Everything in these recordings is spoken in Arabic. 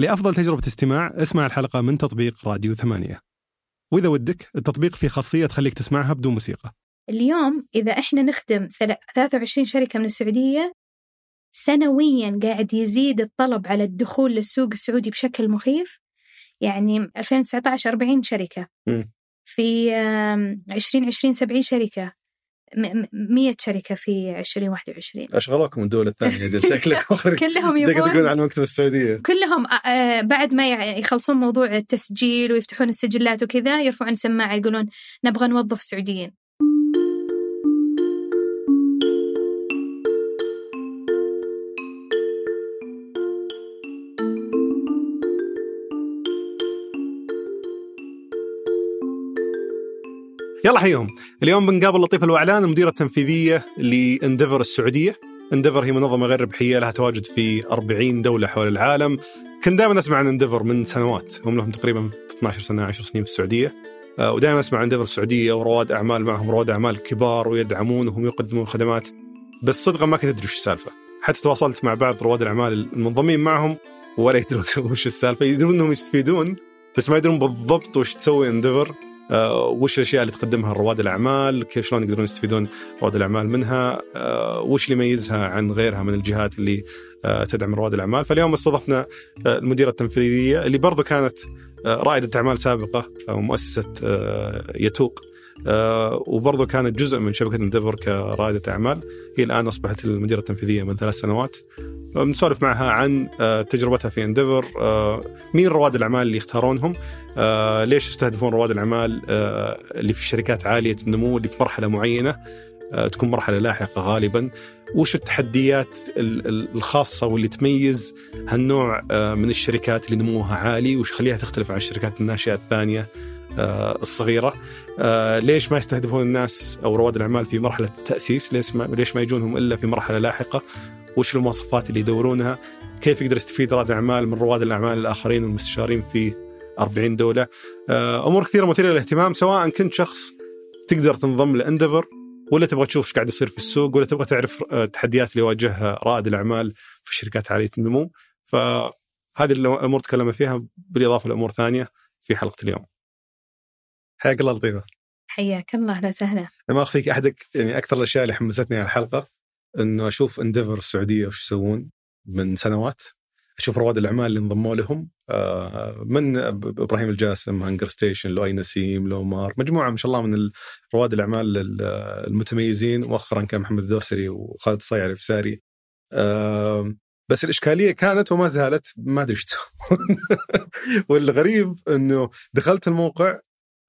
لأفضل تجربة استماع اسمع الحلقة من تطبيق راديو ثمانية. وإذا ودك التطبيق فيه خاصية تخليك تسمعها بدون موسيقى. اليوم إذا إحنا نخدم 23 شركة من السعودية سنويا قاعد يزيد الطلب على الدخول للسوق السعودي بشكل مخيف. يعني 2019 40 شركة. م. في 2020 70 شركة. 100 شركة في 2021 أشغلوكم الدول الثانية جل شكلك كلهم يبون تقول عن مكتب السعودية. كلهم بعد ما يخلصون موضوع التسجيل ويفتحون السجلات وكذا يرفعون سماعة يقولون نبغى نوظف سعوديين. يلا حيهم اليوم بنقابل لطيف الوعلان المديرة التنفيذية لإنديفر السعودية. إنديفر هي منظمة غير ربحية لها تواجد في 40 دولة حول العالم. كنت دائما أسمع عن إنديفر من سنوات. هم لهم تقريبا 12 سنة 10 سنين في السعودية. آه، ودائما أسمع عن إنديفر السعودية ورواد أعمال معهم رواد أعمال كبار ويدعمونهم ويقدمون خدمات. بس صدقا ما كنت أدري وش السالفة. حتى تواصلت مع بعض رواد الأعمال المنضمين معهم ولا يدرون وش السالفة. يدرون إنهم يستفيدون بس ما يدرون بالضبط وش تسوي إنديفر. وش الأشياء اللي تقدمها رواد الأعمال؟ كيف شلون يقدرون يستفيدون رواد الأعمال منها؟ آه، وش اللي يميزها عن غيرها من الجهات اللي آه، تدعم رواد الأعمال؟ فاليوم استضفنا المديرة التنفيذية اللي برضو كانت رائدة أعمال سابقة مؤسسة يتوق. آه وبرضه كانت جزء من شبكة انديفر كرائدة أعمال. هي الآن أصبحت المديرة التنفيذية من ثلاث سنوات. بنسولف معها عن آه تجربتها في انديفر آه مين رواد الأعمال اللي يختارونهم آه ليش يستهدفون رواد الأعمال آه اللي في الشركات عالية النمو اللي في مرحلة معينة آه تكون مرحلة لاحقة غالبا. وش التحديات الخاصة واللي تميز هالنوع آه، من الشركات اللي نموها عالي وش يخليها تختلف عن الشركات الناشئة الثانية؟ آه، الصغيرة. آه، ليش ما يستهدفون الناس أو رواد الأعمال في مرحلة التأسيس؟ ليش ما يجونهم إلا في مرحلة لاحقة؟ وش المواصفات اللي يدورونها؟ كيف يقدر يستفيد رائد الاعمال من رواد الأعمال الآخرين والمستشارين في 40 دولة؟ آه، أمور كثيرة مثيرة للاهتمام سواء كنت شخص تقدر تنضم لأندفر ولا تبغى تشوف إيش قاعد يصير في السوق ولا تبغى تعرف التحديات اللي يواجهها رائد الأعمال في الشركات عالية النمو. فهذه الأمور تكلمنا فيها بالإضافة لأمور ثانية في حلقة اليوم. حياك الله لطيفة. حياك الله أهلا وسهلا. ما أخفيك يعني أكثر الأشياء اللي حمستني على الحلقة إنه أشوف انديفر السعودية وش يسوون من سنوات. أشوف رواد الأعمال اللي انضموا لهم آه، من إبراهيم الجاسم هانجر ستيشن لؤي نسيم لومار مجموعة ما شاء الله من رواد الأعمال المتميزين مؤخرا كان محمد الدوسري وخالد الصيعري الفساري بس الإشكالية كانت وما زالت ما أدري إيش والغريب إنه دخلت الموقع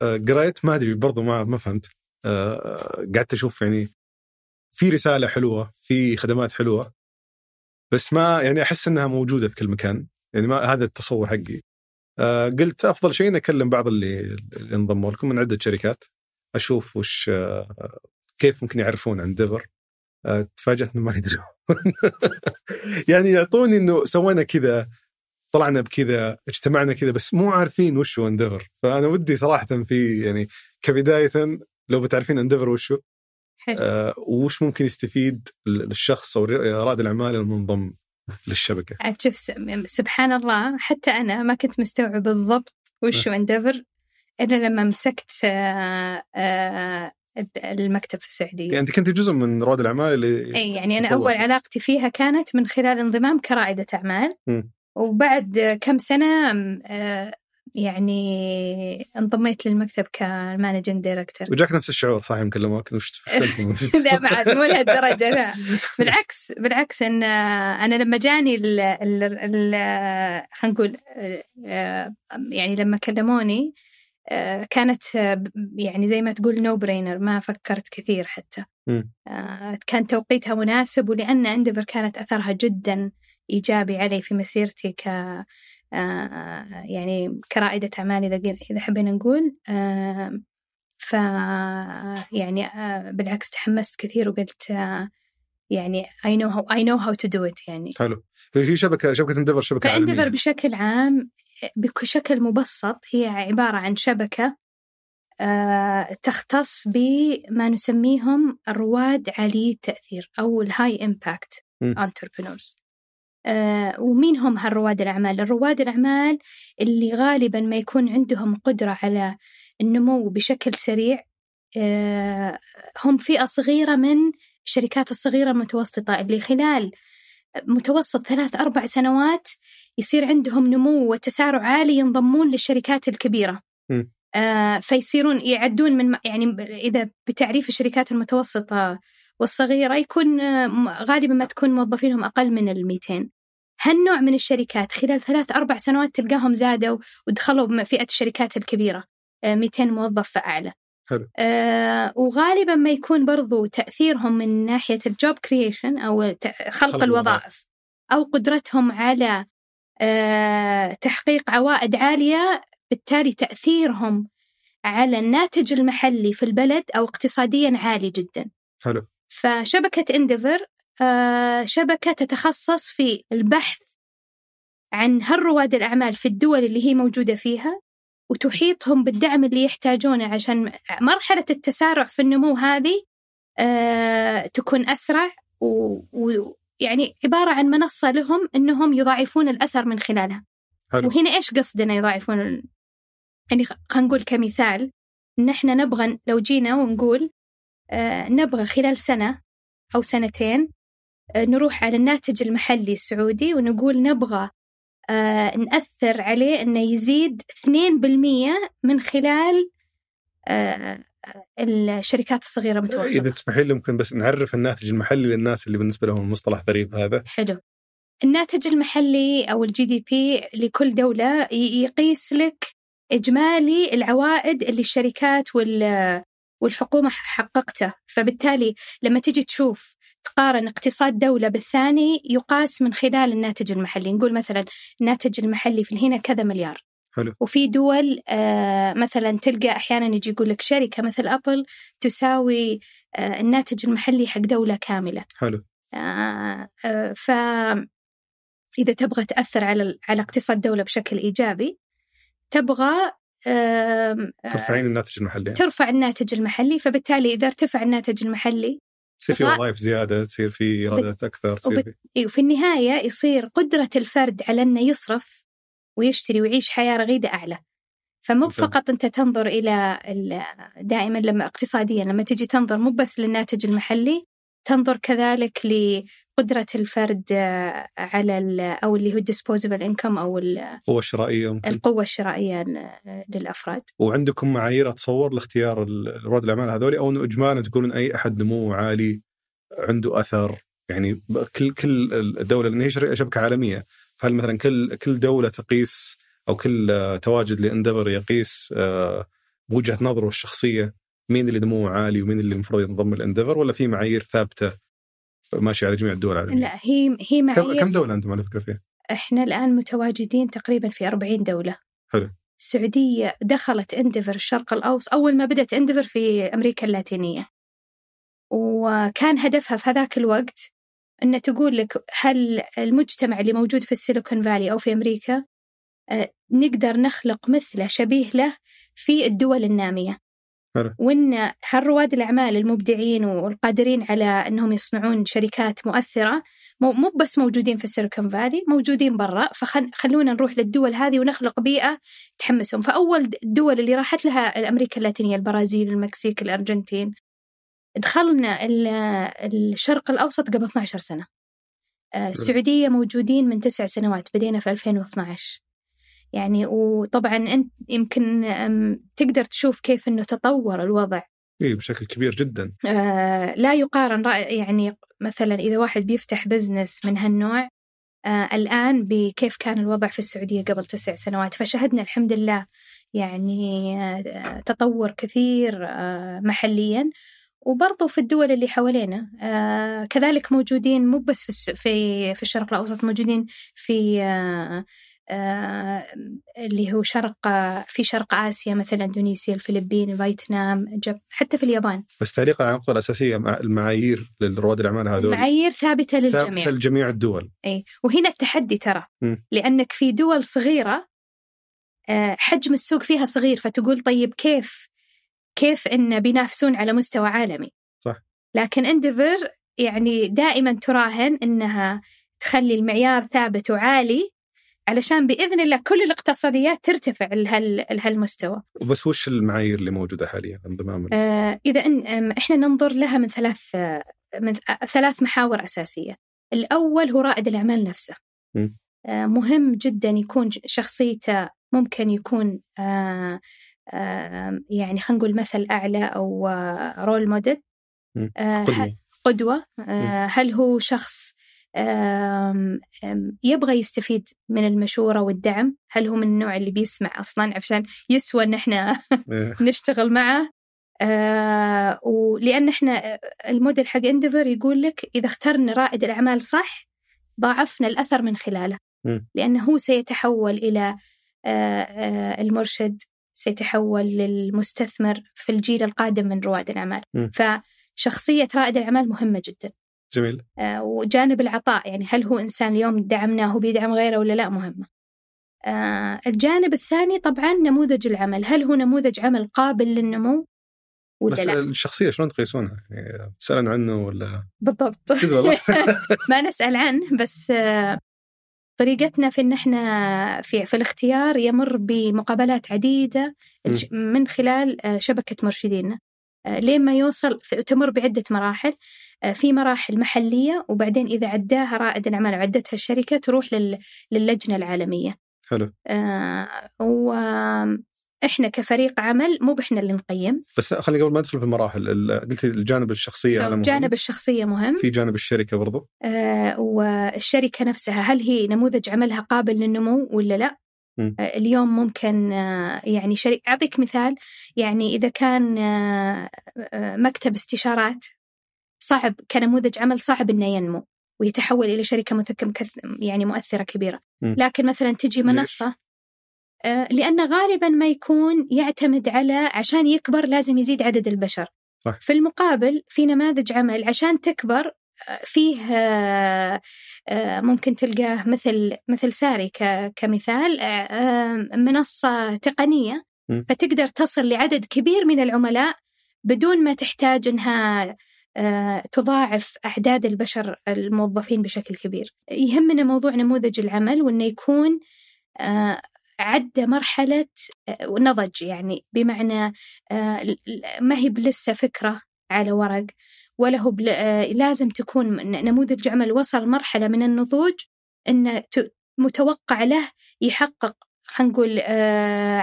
قريت ما أدري برضو ما ما فهمت. آه، قعدت أشوف يعني في رسالة حلوة في خدمات حلوة بس ما يعني أحس إنها موجودة في كل مكان. يعني ما هذا التصور حقي. آه، قلت أفضل شيء أكلم بعض اللي, اللي انضموا لكم من عدة شركات أشوف وش كيف ممكن يعرفون عن ديفر. تفاجأت إنه ما يدرون. يعني يعطوني إنه سوينا كذا. طلعنا بكذا اجتمعنا كذا بس مو عارفين وش هو اندفر فأنا ودي صراحة في يعني كبداية لو بتعرفين اندفر وش هو؟ حلو. آه وش ممكن يستفيد الشخص أو رائد الأعمال المنضم للشبكة؟ شوف سبحان الله حتى أنا ما كنت مستوعب بالضبط وش هو اندفر إلا لما مسكت آه آه المكتب في السعودية. يعني أنت كنت جزء من رواد الأعمال اللي اي يعني أنا أول علاقتي فيها كانت من خلال انضمام كرائدة أعمال. م. وبعد كم سنة آه، يعني انضميت للمكتب ك managing director وجاك نفس الشعور صح يوم كلموك وش لا بعد مو لهالدرجة لا. بالعكس بالعكس إن أنا لما جاني ال ال خلينا نقول آه، يعني لما كلموني آه، كانت يعني زي ما تقول no brainer ما فكرت كثير حتى. كان توقيتها مناسب ولأن اندفر كانت أثرها جدا إيجابي علي في مسيرتي ك آه، يعني كرائدة أعمال إذا إذا حبينا نقول ف يعني آه، بالعكس تحمست كثير وقلت آه، يعني I know how I know how to do it يعني. حلو. في شبكة شبكة اندفر شبكة عالمية. اندفر بشكل عام بشكل مبسط هي عبارة عن شبكة تختص بما نسميهم الرواد عالي التأثير أو ال high impact entrepreneurs ومين هم هالرواد الأعمال؟ الرواد الأعمال اللي غالبا ما يكون عندهم قدرة على النمو بشكل سريع آه هم فئة صغيرة من الشركات الصغيرة المتوسطة اللي خلال متوسط ثلاث أربع سنوات يصير عندهم نمو وتسارع عالي ينضمون للشركات الكبيرة م. آه فيصيرون يعدون من يعني إذا بتعريف الشركات المتوسطة والصغيرة يكون غالبا ما تكون موظفينهم أقل من الميتين. هالنوع من الشركات خلال ثلاث أربع سنوات تلقاهم زادوا ودخلوا فئة الشركات الكبيرة 200 آه، موظف فأعلى. حلو. آه وغالبا ما يكون برضو تأثيرهم من ناحية الجوب كرييشن أو خلق الوظائف أو قدرتهم على آه تحقيق عوائد عالية بالتالي تأثيرهم على الناتج المحلي في البلد أو اقتصاديا عالي جدا. حلو. فشبكة انديفر آه شبكة تتخصص في البحث عن هالرواد الأعمال في الدول اللي هي موجودة فيها وتحيطهم بالدعم اللي يحتاجونه عشان مرحلة التسارع في النمو هذه آه تكون أسرع ويعني عبارة عن منصة لهم أنهم يضاعفون الأثر من خلالها حلو. وهنا إيش قصدنا يضاعفون يعني خلينا نقول كمثال إن إحنا نبغى لو جينا ونقول نبغى خلال سنة أو سنتين آه نروح على الناتج المحلي السعودي ونقول نبغى آه نأثر عليه إنه يزيد 2% من خلال آه الشركات الصغيرة المتوسطة. إذا تسمحي لي ممكن بس نعرف الناتج المحلي للناس اللي بالنسبة لهم المصطلح غريب هذا. حلو. الناتج المحلي أو الجي دي بي لكل دولة يقيس لك إجمالي العوائد اللي الشركات وال والحكومة حققته. فبالتالي لما تجي تشوف تقارن اقتصاد دولة بالثاني يقاس من خلال الناتج المحلي. نقول مثلا الناتج المحلي في هنا كذا مليار. حلو. وفي دول آه مثلا تلقى أحيانا يجي يقول لك شركة مثل أبل تساوي آه الناتج المحلي حق دولة كاملة. حلو. آه آه ف إذا تبغى تأثر على على اقتصاد دولة بشكل إيجابي تبغى ترفعين الناتج المحلي. ترفع الناتج المحلي فبالتالي إذا ارتفع الناتج المحلي تصير في وظائف زيادة تصير في إيرادات أكثر تصير وبت... في... وفي النهاية يصير قدرة الفرد على أنه يصرف ويشتري ويعيش حياة رغيدة أعلى. فمو فقط أنت تنظر إلى دائما لما اقتصاديا لما تجي تنظر مو بس للناتج المحلي تنظر كذلك لقدرة الفرد آه، على أو اللي هو disposable income أو القوة الشرائية ممكن. القوة الشرائية للأفراد. وعندكم معايير أتصور لاختيار رواد الأعمال هذول أو أنه إجمالا تقولون أي أحد نمو عالي عنده أثر؟ يعني كل كل الدولة لأن هي شبكة عالمية. فهل مثلا كل كل دولة تقيس أو كل تواجد لانديفر يقيس آه، بوجهة نظره الشخصية؟ مين اللي نموه عالي ومين اللي المفروض ينضم الانديفر ولا في معايير ثابتة ماشية على جميع الدول العالمية؟ لا هي هي معايير كم دولة أنتم على فكرة فيها؟ إحنا الآن متواجدين تقريبا في 40 دولة حلو السعودية دخلت انديفر الشرق الاوسط أول ما بدأت انديفر في أمريكا اللاتينية وكان هدفها في هذاك الوقت أن تقول لك هل المجتمع اللي موجود في السيليكون فالي أو في أمريكا آه، نقدر نخلق مثله شبيه له في الدول النامية وإن هالرواد الأعمال المبدعين والقادرين على إنهم يصنعون شركات مؤثرة مو بس موجودين في السيليكون فالي موجودين برا فخلونا نروح للدول هذه ونخلق بيئة تحمسهم. فأول الدول اللي راحت لها أمريكا اللاتينية البرازيل المكسيك الأرجنتين دخلنا الشرق الأوسط قبل 12 سنة. آه، السعودية موجودين من تسع سنوات بدينا في 2012 يعني وطبعا أنت يمكن تقدر تشوف كيف إنه تطور الوضع. اي بشكل كبير جدا. آه لا يقارن يعني مثلا إذا واحد بيفتح بزنس من هالنوع آه الآن بكيف كان الوضع في السعودية قبل تسع سنوات؟ فشهدنا الحمد لله يعني آه تطور كثير آه محليا. وبرضو في الدول اللي حوالينا آه كذلك موجودين مو بس في في في الشرق الأوسط موجودين في آه، اللي هو شرق في شرق آسيا مثلا إندونيسيا الفلبين فيتنام حتى في اليابان. بس تعليقا على النقطة الأساسية المعايير لرواد الأعمال هذول. المعايير ثابتة للجميع. ثابتة لجميع الدول. أي وهنا التحدي ترى. م. لأنك في دول صغيرة آه، حجم السوق فيها صغير فتقول طيب كيف كيف إن بينافسون على مستوى عالمي؟ صح. لكن انديفر يعني دائما تراهن إنها تخلي المعيار ثابت وعالي علشان بإذن الله كل الاقتصاديات ترتفع لهال لهالمستوى. وبس وش المعايير اللي موجودة حاليا انضمام آه إذا إن إحنا ننظر لها من ثلاث من ثلاث محاور أساسية. الأول هو رائد الأعمال نفسه. م. آه مهم جدا يكون شخصيته ممكن يكون آه آه يعني خلينا نقول مثل أعلى أو role model. قدوة. قدوة هل هو شخص يبغى يستفيد من المشورة والدعم. هل هو من النوع اللي بيسمع أصلا عشان يسوى أن إحنا إيه. نشتغل معه؟ آه ولأن إحنا الموديل حق انديفر يقول لك إذا اخترنا رائد الأعمال صح ضاعفنا الأثر من خلاله. لأنه هو سيتحول إلى آه آه المرشد سيتحول للمستثمر في الجيل القادم من رواد الأعمال. فشخصية رائد الأعمال مهمة جدا. جميل. آه وجانب العطاء يعني هل هو إنسان اليوم دعمناه بيدعم غيره ولا لا مهمة. آه الجانب الثاني طبعا نموذج العمل هل هو نموذج عمل قابل للنمو ولا بس لا؟ الشخصية شلون تقيسونها؟ يعني تسألون عنه ولا؟ بالضبط. ما نسأل عنه بس آه طريقتنا في إن إحنا في في الاختيار يمر بمقابلات عديدة من خلال آه، شبكة مرشدينا. لين ما يوصل تمر بعدة مراحل آه، في مراحل محلية وبعدين إذا عداها رائد الأعمال وعدتها الشركة تروح لل... للجنة العالمية. حلو. آه و إحنا كفريق عمل مو بإحنا اللي نقيم. بس خليني قبل ما ندخل في المراحل قلتي الجانب الشخصية so مهم. جانب الشخصية مهم. في جانب الشركة برضو. آه والشركة نفسها هل هي نموذج عملها قابل للنمو ولا لا؟ م. آه اليوم ممكن آه يعني شركة أعطيك مثال يعني إذا كان آه، مكتب استشارات صعب كنموذج عمل صعب إنه ينمو ويتحول إلى شركة مثكم يعني مؤثرة كبيرة لكن مثلا تجي منصة آه، لأنه غالبا ما يكون يعتمد على عشان يكبر لازم يزيد عدد البشر صح. في المقابل في نماذج عمل عشان تكبر فيه آه، ممكن تلقاه مثل مثل ساري كمثال منصة تقنية. فتقدر تصل لعدد كبير من العملاء بدون ما تحتاج إنها آه، تضاعف أعداد البشر الموظفين بشكل كبير. يهمنا موضوع نموذج العمل وأنه يكون آه، عدى مرحلة آه، نضج يعني. بمعنى ما هي لسه فكرة على ورق. ولا هو لازم تكون نموذج عمل وصل مرحلة من النضوج أنه متوقع له يحقق خلينا نقول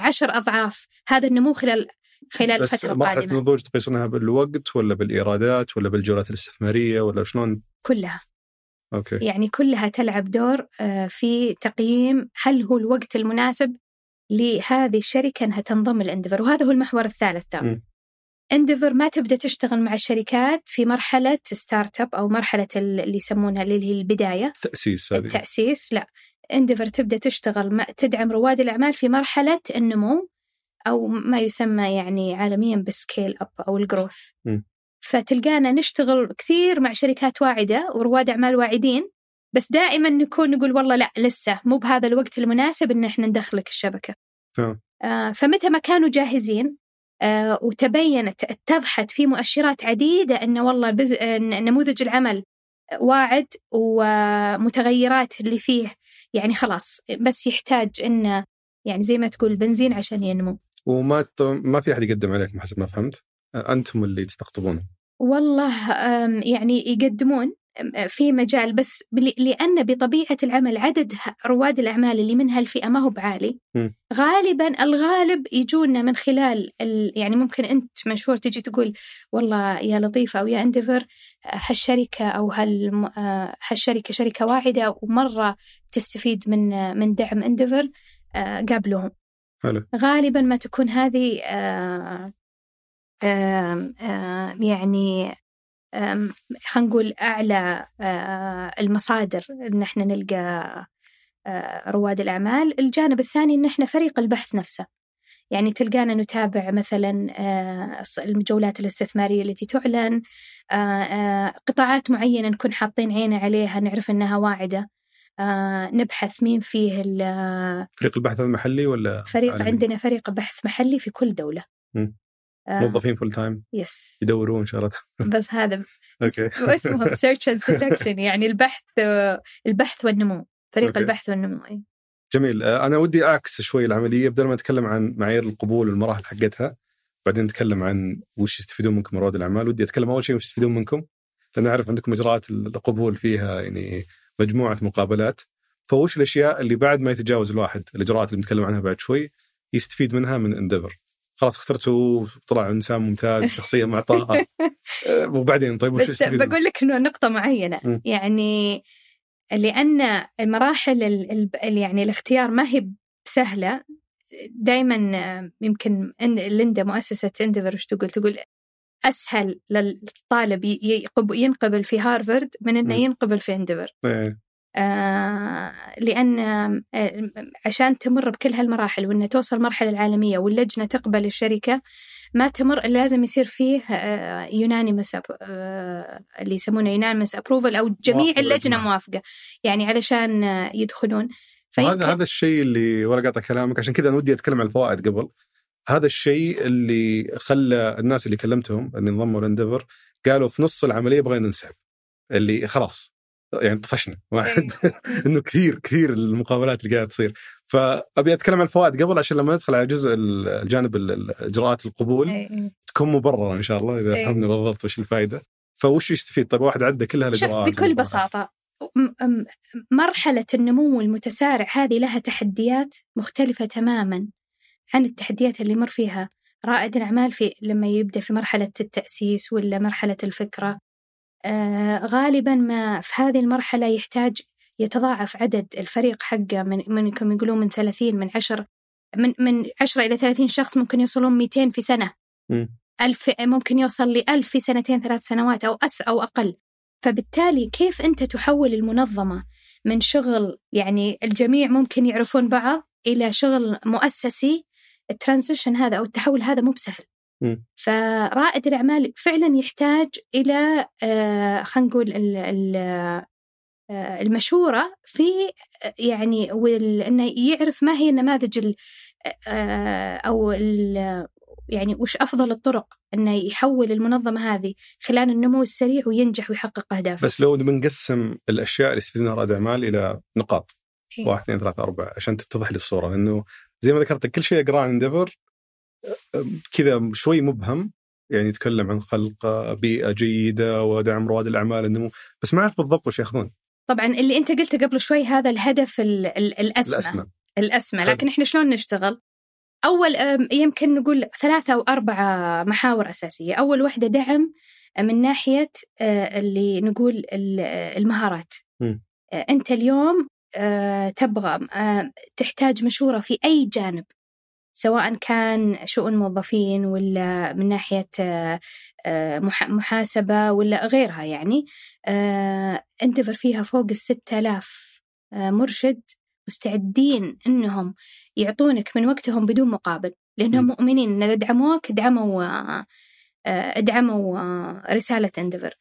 عشر أضعاف. هذا النمو خلال خلال بس الفترة القادمة مرحلة النضوج تقيسونها بالوقت ولا بالإيرادات ولا بالجولات الاستثمارية ولا شلون؟ كلها. okay. يعني كلها تلعب دور آه، في تقييم هل هو الوقت المناسب لهذه الشركة أنها تنضم لانديفر وهذا هو المحور الثالث ترى. انديفر ما تبدأ تشتغل مع الشركات في مرحلة start-up أو مرحلة اللي يسمونها اللي هي البداية. تأسيس هذه. التأسيس لا. انديفر تبدأ تشتغل مع تدعم رواد الأعمال في مرحلة النمو أو ما يسمى يعني عالميا بال scale up أو ال growth. فتلقانا نشتغل كثير مع شركات واعدة ورواد أعمال واعدين بس دائما نكون نقول والله لا لسه مو بهذا الوقت المناسب إن إحنا ندخلك الشبكة. آه فمتى ما كانوا جاهزين وتبينت اتضحت في مؤشرات عديدة أن والله بز... نموذج العمل واعد ومتغيرات اللي فيه. يعني خلاص بس يحتاج انه يعني زي ما تقول بنزين عشان ينمو. وما ما في أحد يقدم عليكم حسب ما فهمت؟ أنتم اللي تستقطبون. والله يعني يقدمون. في مجال بس لأن بطبيعة العمل عدد رواد الأعمال اللي من هالفئة ما هو بعالي. غالبا الغالب يجونا من خلال يعني ممكن أنت مشهور تجي تقول والله يا لطيفة أو يا أنديفر هالشركة أو هال هالشركة شركة واعدة ومرة تستفيد من من دعم أنديفر قابلوهم حلو. غالبا ما تكون هذه آه آه آه يعني خلينا نقول أعلى آه المصادر إن إحنا نلقى آه رواد الأعمال الجانب الثاني إن إحنا فريق البحث نفسه يعني تلقانا نتابع مثلا آه، الجولات الاستثمارية التي تعلن قطاعات معينة نكون حاطين عينة عليها نعرف أنها واعدة آه نبحث مين فيه فريق البحث المحلي ولا فريق عالمي؟ عندنا فريق بحث محلي في كل دولة م. آه، موظفين full-time yes يدورون شغلات بس هذا okay. اسمهم search and selection يعني البحث البحث والنمو فريق okay. البحث والنمو أي. جميل. آه، أنا ودي أعكس شوي العملية. بدل ما نتكلم عن معايير القبول والمراحل حقتها بعدين نتكلم عن وش يستفيدون منكم من رواد الأعمال. ودي أتكلم أول شيء وش يستفيدون منكم لأن أعرف عندكم إجراءات القبول فيها يعني مجموعة مقابلات. فوش الأشياء اللي بعد ما يتجاوز الواحد الإجراءات اللي بنتكلم عنها بعد شوي يستفيد منها من انديفر خلاص اخترته طلع إنسان ممتاز شخصية معطاءة آه، وبعدين طيب وش بس؟ بقول لك إنه نقطة معينة مم. يعني لأن المراحل ال- ال- يعني الاختيار ما هي بسهلة دائما يمكن إن- ليندا مؤسسة انديفر وش تقول تقول أسهل للطالب ينقبل في هارفرد من مم. ينقبل في انديفر إيه، آه لأن آه، عشان تمر بكل هالمراحل وإنها توصل المرحلة العالمية واللجنة تقبل الشركة ما تمر لازم يصير فيه unanimous اللي يسمونه unanimous approval أو جميع اللجنة. موافقة. يعني علشان آه، يدخلون. هذا هذا الشيء اللي ولا قاطع كلامك عشان كذا أنا ودي أتكلم عن الفوائد قبل. هذا الشيء اللي خلى الناس اللي كلمتهم اللي انضموا للانديفر قالوا في نص العملية بغينا ننسحب. اللي خلاص يعني طفشنا. واحد. إنه كثير كثير المقابلات اللي قاعدة تصير. فأبي أتكلم عن الفوائد قبل عشان لما ندخل على جزء الجانب ال- ال- إجراءات القبول. إيه. تكون مبررة إن شاء الله إذا إيه. فهمنا بالضبط وش الفائده فوش يستفيد طيب واحد عدى كل شوف هالاجراءات بكل بساطة م- م- مرحلة النمو المتسارع هذه لها تحديات مختلفة تماما عن التحديات اللي يمر فيها رائد الأعمال في لما يبدأ في مرحلة التأسيس ولا مرحلة الفكرة. غالبا ما في هذه المرحلة يحتاج يتضاعف عدد الفريق حقه من منكم يقولون من 30 من 10 من من 10 إلى 30 شخص ممكن يوصلون 200 في سنة. مم. ألف ممكن يوصل لألف في سنتين ثلاث سنوات أو أس أو أقل. فبالتالي كيف أنت تحول المنظمة من شغل يعني الجميع ممكن يعرفون بعض إلى شغل مؤسسي؟ الترانزيشن هذا أو التحول هذا مو بسهل. فرائد الأعمال فعلا يحتاج إلى آه خلينا نقول آه، المشورة في يعني إنه يعرف ما هي النماذج ال- آه، أو يعني وش أفضل الطرق إنه يحول المنظمة هذه خلال النمو السريع وينجح ويحقق أهدافه. بس لو بنقسم الأشياء اللي يستفيد منها رائد أعمال إلى نقاط إيه. واحد اثنين ثلاثة أربعة عشان تتضح لي الصورة لأنه زي ما ذكرت كل شيء أقراه عن انديفر كذا شوي مبهم يعني يتكلم عن خلق بيئة جيدة ودعم رواد الأعمال النمو. بس ما أعرف بالضبط وش يأخذون. طبعا اللي أنت قلته قبل شوي هذا الهدف ال- ال- الأسمى. لكن إحنا شلون نشتغل؟ أم، يمكن نقول ثلاثة أو أربعة محاور أساسية. أول واحدة دعم من ناحية آه، اللي نقول ال- المهارات. آه، أنت اليوم تبغى تحتاج مشورة في أي جانب. سواء كان شؤون موظفين ولا من ناحية آه، آه، مح- محاسبة ولا غيرها يعني اندفر فيها فوق الستة آلاف آه، مرشد مستعدين إنهم يعطونك من وقتهم بدون مقابل لأنهم م. مؤمنين إن إذا دعموك دعموا آه، آه، دعموا آه، رسالة اندفر آه،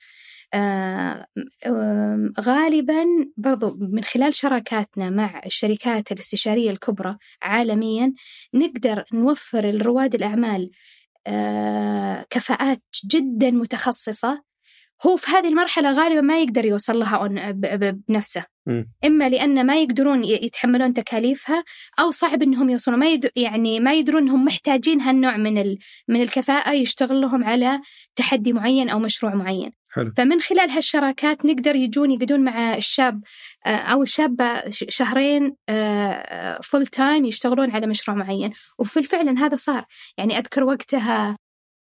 غالبا برضو من خلال شراكاتنا مع الشركات الاستشارية الكبرى عالميا نقدر نوفر لرواد الأعمال آه، كفاءات جدا متخصصة هو في هذه المرحلة غالبا ما يقدر يوصل لها بنفسه. مم. إما لأن ما يقدرون يتحملون تكاليفها أو صعب إنهم يوصلون. ما يد... يعني ما يدرون إنهم محتاجين هالنوع من ال... من الكفاءة يشتغل لهم على تحدي معين أو مشروع معين. حلو. فمن خلال هالشراكات نقدر يجون يقعدون مع الشاب آه، أو الشابة ش- شهرين full-time يشتغلون على مشروع معين. وفي الفعل هذا صار. يعني أذكر وقتها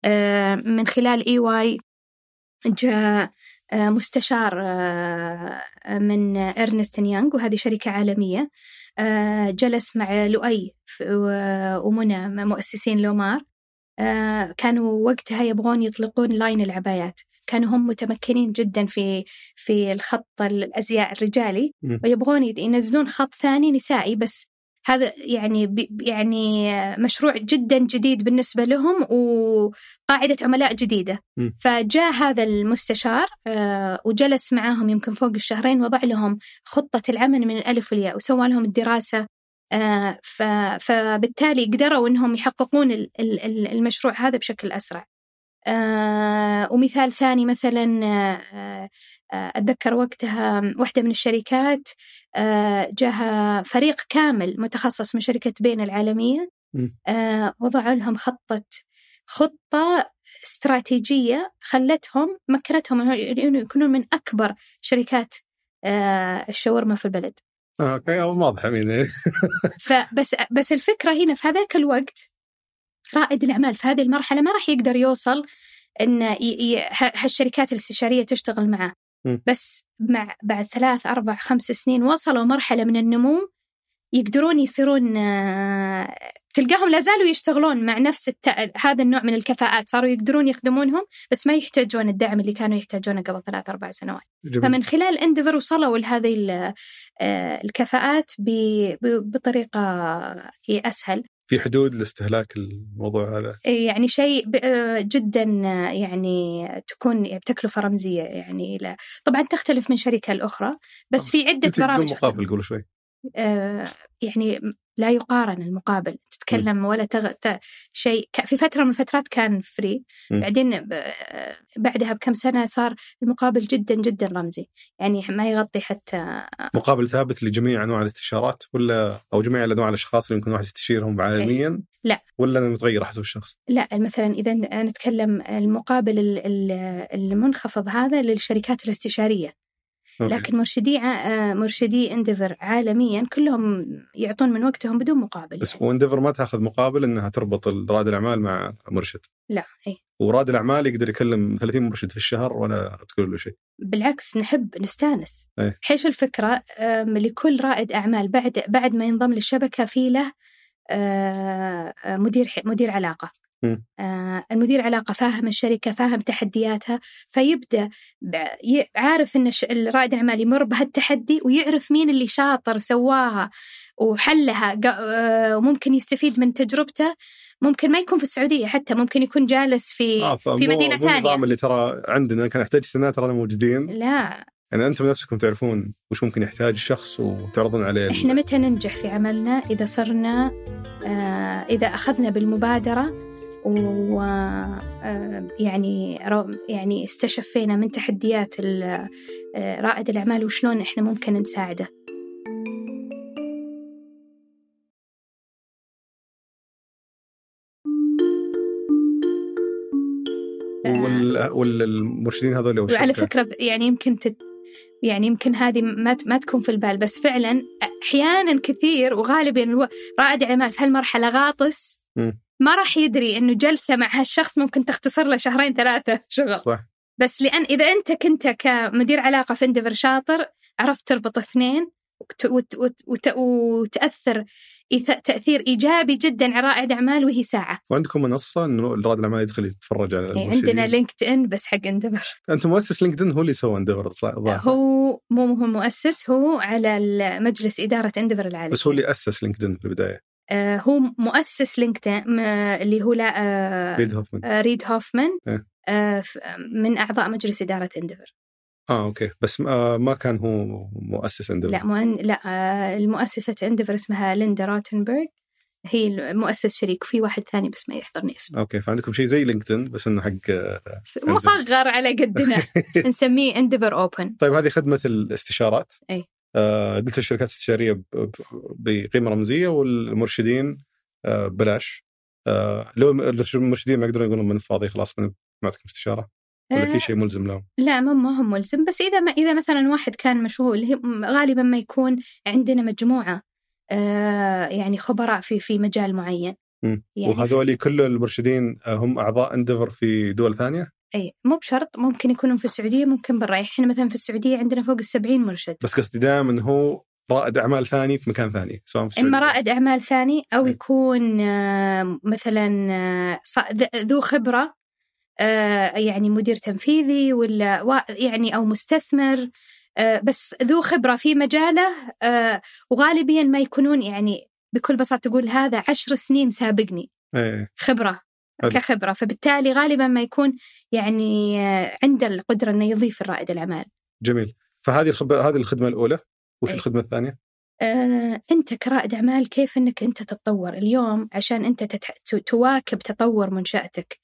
آه، من خلال EY جاء آه، مستشار آه، من إرنست يانغ وهذه شركة عالمية. آه، جلس مع لؤي ومنى مؤسسين لومار. كانوا وقتها يبغون يطلقون line العبايات. كانوا هم متمكنين جدا في في الخط الازياء الرجالي. ويبغون ينزلون خط ثاني نسائي بس هذا يعني يعني مشروع جدا جديد بالنسبة لهم وقاعدة عملاء جديدة. فجاء هذا المستشار آه، وجلس معاهم يمكن فوق الشهرين وضع لهم خطة العمل من الألف والياء وسوى لهم الدراسة آه، فبالتالي قدروا إنهم يحققون المشروع هذا بشكل أسرع. آه، ومثال ثاني مثلا آه، أتذكر وقتها واحدة من الشركات جاها فريق كامل متخصص من شركة بين العالمية وضعوا لهم خطة خطة استراتيجية خلتهم مكنتهم يكونون من أكبر شركات الشاورما في البلد. أوكي واضح مين فبس بس الفكرة هنا في هذاك الوقت رائد الأعمال في هذه المرحلة ما راح يقدر يوصل إن هالشركات الاستشارية تشتغل معه. بس مع بعد ثلاث أربع خمس سنين وصلوا مرحلة من النمو يقدرون يصيرون آه، تلقاهم لا زالوا يشتغلون مع نفس الت... هذا النوع من الكفاءات. صاروا يقدرون يخدمونهم بس ما يحتاجون الدعم اللي كانوا يحتاجونه قبل ثلاث أربع سنوات. جميل. فمن خلال اندفر وصلوا لهذه آه، الكفاءات ب... بطريقة هي أسهل. في حدود لاستهلاك الموضوع هذا يعني شيء آه، جدا يعني تكون بتكلفة رمزية يعني لا. طبعا تختلف من شركة لأخرى بس في عدة برامج مقابل قول شوي آه، يعني لا يقارن المقابل تتكلم ولا تغ... ت... شيء. في فترة من الفترات كان فري بعدين بعدها بكم سنة صار المقابل جدا جدا رمزي. يعني ما يغطي حتى مقابل ثابت لجميع أنواع الاستشارات ولا أو جميع أنواع الأشخاص اللي يمكن واحد يستشيرهم عالميا لا. ولا متغيرة حسب الشخص؟ لا مثلا إذا نتكلم المقابل المنخفض هذا للشركات الاستشارية. لكن مرشدي آه، مرشدي انديفر عالميا كلهم يعطون من وقتهم بدون مقابل. بس يعني. وانديفر ما تأخذ مقابل إنها تربط رائد الأعمال مع مرشد. لا إي. ورائد الأعمال يقدر يكلم 30 مرشد في الشهر ولا تقول له شيء. بالعكس نحب نستانس. أي. حيش الفكرة لكل رائد أعمال بعد بعد ما ينضم للشبكة في له آه، مدير مدير علاقة. آه المدير علاقة فاهم الشركة فاهم تحدياتها فيبدأ عارف أن رائد الأعمال يمر بهالتحدي ويعرف مين اللي شاطر سواها وحلها آه وممكن يستفيد من تجربته. ممكن ما يكون في السعودية حتى ممكن يكون جالس في آه في مدينة ثانية. النظام اللي ترى عندنا كان يحتاج سنة ترى موجودين. لا. يعني أنتم نفسكم تعرفون وش ممكن يحتاج الشخص وتعرضون عليه إحنا متى ننجح في عملنا؟ إذا صرنا آه إذا أخذنا بالمبادرة و آه، يعني استشفينا من تحديات آه، رائد الأعمال وشلون إحنا ممكن نساعده. والمرشدين هذول وعلى فكرة يعني يمكن تت يعني يمكن هذه ما ما تكون في البال بس فعلا أحيانا كثير وغالبا رائد الأعمال في هالمرحلة غاطس. ما راح يدري إنه جلسة مع هالشخص ممكن تختصر له شهرين ثلاثة شغل صح بس لأن إذا أنت كنت كمدير علاقة في اندفر شاطر عرفت تربط اثنين وتأثر تأثير إيجابي جدا على رائد أعمال وهي ساعة. وعندكم منصة إنه رائد الأعمال يدخل يتفرج على إيه عندنا LinkedIn بس حق انديفر. أنت مؤسس LinkedIn هو اللي سوى انديفر صح؟ هو مو هو مؤسس هو على مجلس إدارة انديفر العالمي. بس هو اللي أسس LinkedIn في البداية. آه، هو مؤسس LinkedIn اللي هو لا ريد هوفمان. آه، ريد هوفمان إيه. آه، من أعضاء مجلس إدارة انديفر آه okay. بس ما كان هو مؤسس انديفر لا مؤن... لا المؤسسة انديفر اسمها ليندا روتنبرغ. هي مؤسس شريك وفي واحد ثاني بس ما يحضرني اسمه. okay فعندكم شيء زي LinkedIn بس إنه حق مصغر على قدنا. نسميه انديفر open طيب هذه خدمة الاستشارات. إي. آه، قلت الشركات الاستشاريه بقيمة رمزية والمرشدين آه، ببلاش آه، لو المرشدين ما يقدرون يقولون من فاضي خلاص ما نعطيكم استشاره ولا في شيء ملزم لهم؟ لا ما ما هو ملزم بس إذا ما إذا مثلا واحد كان مشغول غالبا ما يكون عندنا مجموعة يعني خبراء في في مجال معين يعني وهذول كل المرشدين هم أعضاء اندفر في دول ثانية؟ إي مو بشرط ممكن يكونون في السعودية ممكن برا. إحنا مثلا في السعودية عندنا فوق السبعين مرشد. بس قصدي دائما هو رائد أعمال ثاني في مكان ثاني سواء في. إما رائد أعمال ثاني أو يكون آه، مثلا آه، ذو خبرة آه، يعني مدير تنفيذي ولا يعني أو مستثمر بس ذو خبرة في مجاله وغالبيا ما يكونون يعني بكل بساطة تقول هذا عشر سنين سابقني. أيه. كخبرة فبالتالي غالبا ما يكون يعني عنده القدرة إنه يضيف الرائد الأعمال. جميل فهذه الخب... هذه الخدمة الأولى وش أي. الخدمة الثانية؟ آه، أنت كرائد أعمال كيف أنك أنت تتطور اليوم عشان أنت تتح... تواكب تطور منشأتك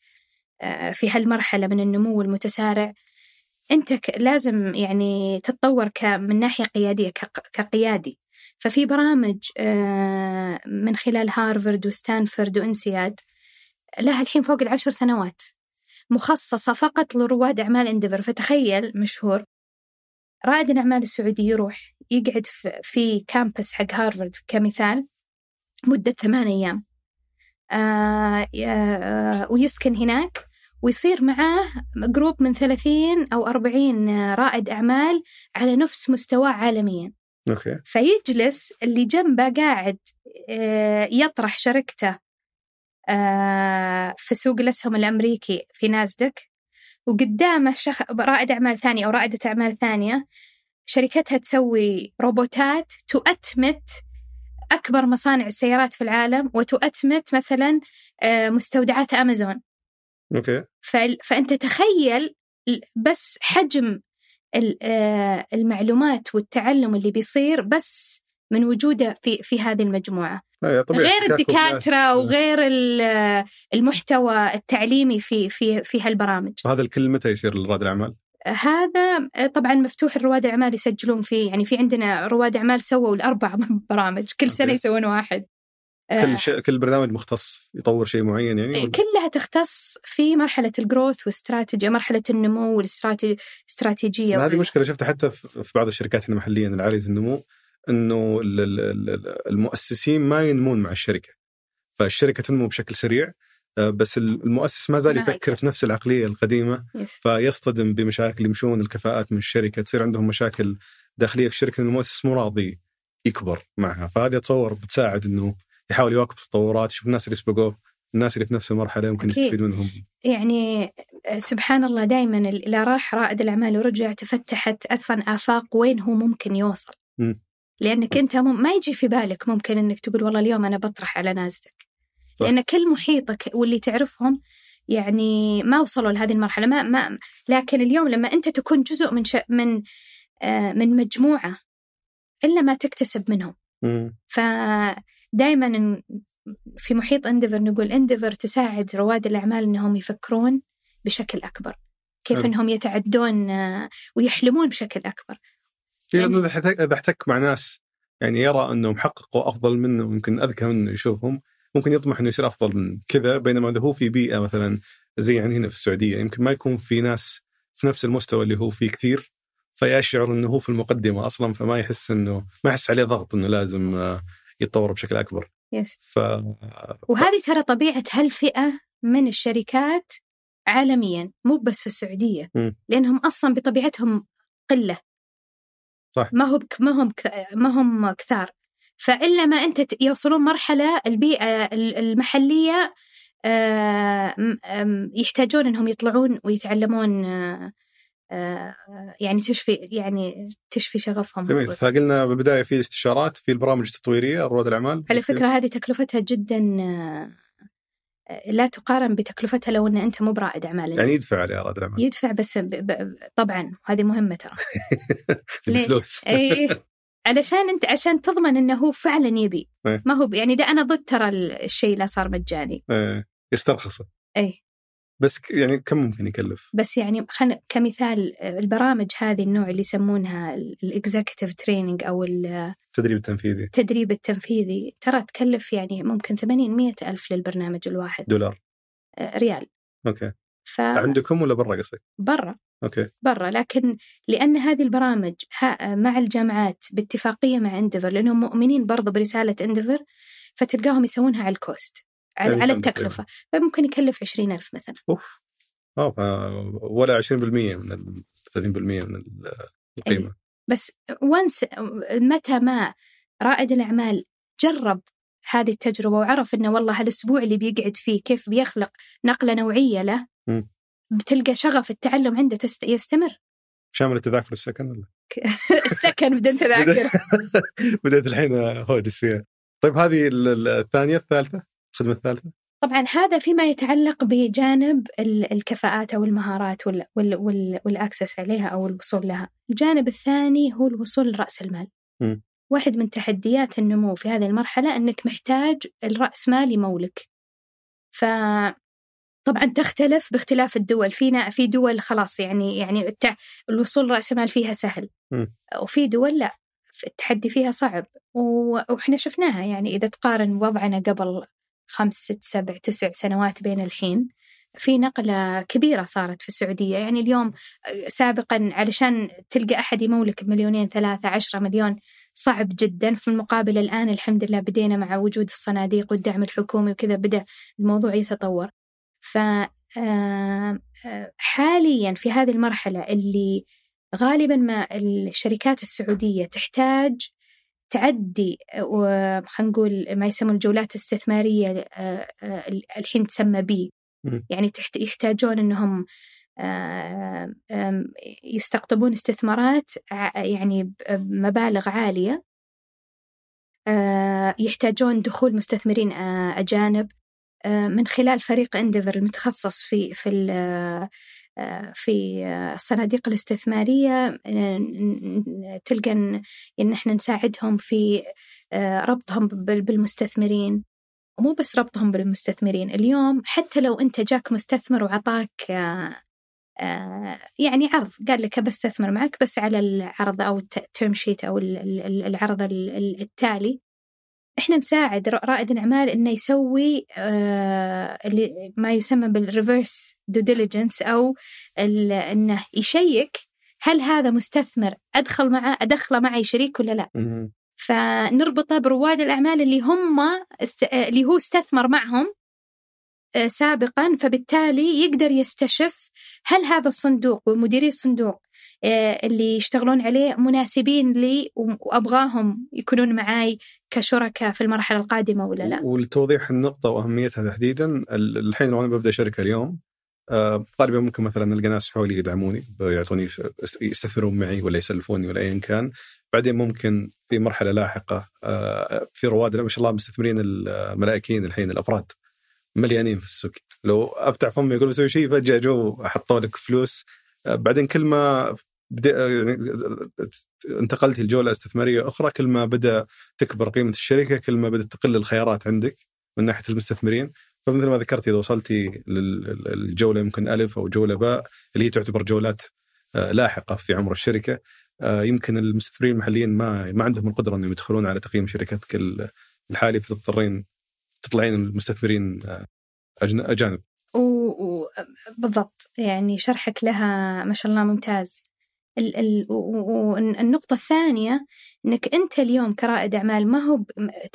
آه، في هالمرحلة من النمو المتسارع أنت ك... لازم يعني تتطور ك... من ناحية قيادية ك... كقيادي ففي برامج آه، من خلال هارفارد وستانفورد وإنسياد لها الحين فوق العشر سنوات. مخصصة فقط لرواد أعمال انديفر فتخيل مشهور. رائد الأعمال السعودي يروح يقعد في- campus حق هارفارد كمثال مدة ثمان أيام. آه آه ويسكن هناك ويصير معاه group من ثلاثين أو أربعين رائد أعمال على نفس مستواه عالميا. أوكي. فيجلس اللي جنبه قاعد آه، يطرح شركته. في سوق الأسهم الأمريكي في ناسدك وقدامه شخ... رائد أعمال ثاني أو رائدة أعمال ثانية شركتها تسوي روبوتات تؤتمت أكبر مصانع السيارات في العالم وتؤتمت مثلا آه، مستودعات أمازون. أوكي. ف- فأنت تخيل بس حجم آه، المعلومات والتعلم اللي بيصير بس من وجوده في في هذه طبيعي غير بالناس. وغير ال- المحتوى التعليمي في في في هالبرامج وهذا الكل متى يصير لرائد الأعمال؟ هذا طبعا مفتوح الرواد الأعمال يسجلون فيه يعني في عندنا رواد أعمال سووا الأربع برامج كل سنة. يسوون واحد آه، كل شيء كل برنامج مختص يطور شيء معين يعني ولا؟ كلها تختص في مرحلة الجروث واستراتيجي مرحلة النمو والاستراتيجيه هذه مشكلة شفتها حتى في في بعض الشركات هنا محليا العالية النمو إنه ال- ال- ال- المؤسسين ما ينمون مع الشركة فالشركة تنمو بشكل سريع آه، بس المؤسس ما زال يفكر. في نفس العقلية القديمة يس. فيصطدم بمشاكل يمشون الكفاءات من الشركة تصير عندهم مشاكل داخلية في الشركة المؤسس مو راضي يكبر معها فهذه اتصور بتساعد إنه يحاول يواكب التطورات يشوف الناس اللي سبقوه الناس اللي في نفس المرحلة يمكن. يستفيد منهم يعني سبحان الله دائما اللي راح رائد الأعمال ورجع تفتحت أصلا آفاق وين هو ممكن يوصل مم. لأنك أنت مم ما يجي في بالك ممكن إنك تقول والله اليوم أنا بطرح على نازدك صح. لأن كل محيطك واللي تعرفهم يعني ما وصلوا لهذه المرحلة ما ما لكن اليوم لما أنت تكون جزء من ش... من آه من مجموعة إلا ما تكتسب منهم. فدائما في محيط انديفر نقول انديفر تساعد رواد الأعمال إنهم يفكرون بشكل أكبر كيف. إنهم يتعدون آه، ويحلمون بشكل أكبر إيه، يعني- اذا احتك مع ناس يعني يرى أنهم حققوا أفضل منه ويمكن أذكى منه يشوفهم. ممكن يطمح إنه يصير أفضل من كذا بينما إذا هو في بيئة مثلا زي يعني هنا في السعودية يمكن ما يكون في ناس في نفس المستوى اللي هو فيه كثير فيشعر إنه هو في المقدمة أصلا فما يحس انه ما يحس عليه ضغط إنه لازم آه، يتطور بشكل أكبر. يس. ف وهذه ترى طبيعة هالفئة من الشركات عالميا مو بس في السعودية مم. لأنهم أصلا بطبيعتهم قلة. صح. ما هو ما هم ما هم كثار. فإلا ما أنت يوصلون مرحلة البيئة ال- المحلية آه، يحتاجون إنهم يطلعون ويتعلمون آه، آه، يعني تشفي يعني تشفي شغفهم. جميل. فقلنا بالبداية في استشارات في البرامج التطويرية رواد الأعمال. على فكرة هذه تكلفتها جدا لا تقارن بتكلفتها لو إن أنت مو برائد اعمال يعني يدفع عليه رواد الأعمال. يدفع بس ب... ب... طبعا هذه مهمة ترى. ليش؟ الفلوس اي علشان أنت عشان تضمن إنه هو فعلا يبي. إيه. ما هو ب... يعني ده أنا ضد ترى الشيء لا صار مجاني. آه، يسترخصه. اي بس يعني كم ممكن يكلف؟ بس يعني خلينا كمثال البرامج هذه النوع اللي يسمونها ال executive training أو التدريب التنفيذي. التدريب التنفيذي ترى تكلف يعني ممكن 80 100 ألف للبرنامج الواحد. دولار. آه، ريال. أوكي. فبرا عندكم ولا برا قصدك؟ أوكي. برا. لكن لأن هذه البرامج مع الجامعات باتفاقية مع انديفر لأنهم مؤمنين برضو برسالة انديفر فتلقاهم يسوونها على ال cost. على, على التكلفة. فممكن يكلف عشرين ألف مثلا. أوف. آه ف- ولا 20% من ال 30% من ال- القيمة. بس once متى ما رائد الأعمال جرب هذه التجربة وعرف أنه والله هالأسبوع اللي بيقعد فيه كيف بيخلق نقلة نوعية له مم. بتلقى شغف التعلم عنده تست... يستمر. شامل التذاكر والسكن ولا؟ السكن بدون تذاكر. بديت الحين هوجس فيها. طيب هذه ال- ال- الثانية الثالثة؟ الخدمة الثالثة؟ طبعا هذا فيما يتعلق بجانب ال- الكفاءات أو المهارات وال وال وال والأكسس عليها أو الوصول لها. الجانب الثاني هو الوصول لرأس المال. واحد من تحديات النمو في هذه المرحلة أنك محتاج الرأس مال يمولك. ف طبعا تختلف باختلاف الدول. فينا في دول خلاص يعني يعني الوصول رأس مال فيها سهل. م. وفي دول لا. التحدي فيها صعب. وإحنا شفناها يعني إذا تقارن وضعنا قبل خمس ست سبع تسع سنوات بين الحين. في نقلة كبيرة صارت في السعودية. يعني اليوم سابقا علشان تلقى أحد يمولك بمليونين ثلاثة عشرة مليون صعب جدا. في المقابل الآن الحمد لله بدينا مع وجود الصناديق والدعم الحكومي وكذا بدأ الموضوع يتطور. ف حاليا في هذه المرحلة اللي غالبا ما الشركات السعودية تحتاج تعدي خلينا نقول ما يسمون الجولات الاستثمارية الحين تسمى بي. يعني يحتاجون إنهم يستقطبون استثمارات يعني بمبالغ عالية. يحتاجون دخول مستثمرين أجانب. من خلال فريق انديفر المتخصص في في في الصناديق الاستثمارية تلقى إن إحنا نساعدهم في ربطهم بالمستثمرين. ومو بس ربطهم بالمستثمرين اليوم حتى لو أنت جاك مستثمر وعطاك يعني عرض قال لك بستثمر معك بس على العرض أو ال term sheet أو العرض التالي. إحنا نساعد رائد الأعمال إنه يسوي آه اللي ما يسمى بال reverse due diligence أو إنه يشيك هل هذا مستثمر أدخل معه أدخله معي شريك ولا لا؟ فنربطه برواد الأعمال اللي هم است... اللي هو استثمر معهم آه، سابقا فبالتالي يقدر يستشف هل هذا الصندوق ومديري الصندوق آه، اللي يشتغلون عليه مناسبين لي وأبغاهم يكونون معاي كشركاء في المرحلة القادمة ولا لا؟ ولتوضيح النقطة وأهميتها تحديدا الحين لو أنا ببدأ شركه اليوم آه، غالبا ممكن مثلا نلقى ناس حولي يدعموني يعطوني يستثمرون معي ولا يسلفوني ولا ايا كان. بعدين ممكن في مرحلة لاحقة في رواد ما شاء الله مستثمرين الملائكيين الحين الأفراد مليانين في السوق. لو أفتح فمي أقول بسوي شيء فجأة جو حطوا لك فلوس. آه، بعدين كل ما انتقلت لجولة استثمارية أخرى كل ما بدأ تكبر قيمة الشركة كل ما بدأت تقل الخيارات عندك من ناحية المستثمرين. فمثل ما ذكرت إذا وصلتي للجولة يمكن ألف أو جولة باء اللي هي تعتبر جولات آه، لاحقة في عمر الشركة آه، يمكن المستثمرين المحليين ما ما عندهم القدرة إنهم يدخلون على تقييم شركتك الحالي فتضطرين تطلعين المستثمرين آه، أجانب. و... بالضبط. يعني شرحك لها ما شاء الله ممتاز. ال... ال... والنقطة الثانية إنك أنت اليوم كرائد أعمال ما هو.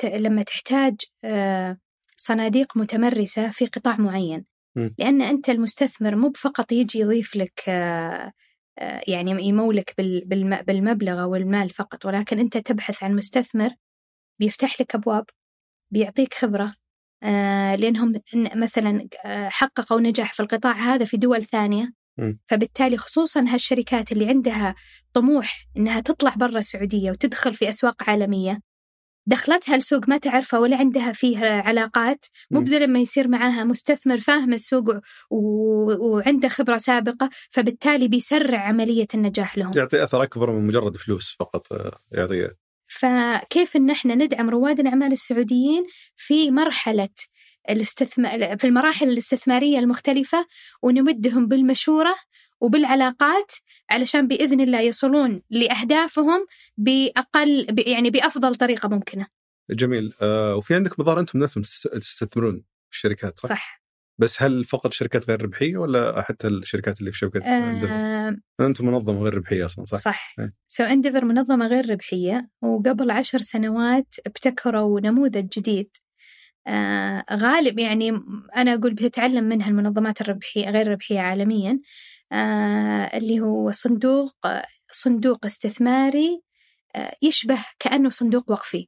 لما تحتاج آه، صناديق متمرسة في قطاع معين م. لأن أنت المستثمر مو فقط يجي يضيف لك آه، يعني يمولك بالمبلغ أو المال فقط ولكن أنت تبحث عن مستثمر بيفتح لك أبواب بيعطيك خبرة آه لأنهم مثلا آه، حققوا نجاح في القطاع هذا في دول ثانية فبالتالي خصوصا هالشركات اللي عندها طموح إنها تطلع برا السعودية وتدخل في أسواق عالمية دخلتها السوق ما تعرفه ولا عندها فيه علاقات مو لما يصير معاها مستثمر فاهم السوق و... وعنده خبرة سابقة فبالتالي بيسرع عملية النجاح لهم. يعطي أثر أكبر من مجرد فلوس فقط آه، يعطي فكيف إن إحنا ندعم رواد الأعمال السعوديين في مرحلة الاستثمار في المراحل الاستثمارية المختلفة ونمدهم بالمشورة وبالعلاقات علشان بإذن الله يصلون لأهدافهم باقل يعني بأفضل طريقة ممكنة. جميل آه وفي عندك مظاهر أنتم نفسكم تستثمرون الشركات صح؟ صح بس هل فقط شركات غير ربحية ولا حتى الشركات اللي في شبكة آه أنتم منظمة غير ربحية أصلا صح؟ صح سو إيه. أنديفر منظمة غير ربحية وقبل عشر سنوات ابتكروا نموذج جديد آه غالب يعني أنا أقول بتتعلم منها المنظمات الربحية غير الربحية عالميا آه اللي هو صندوق صندوق استثماري آه يشبه كأنه صندوق وقفي.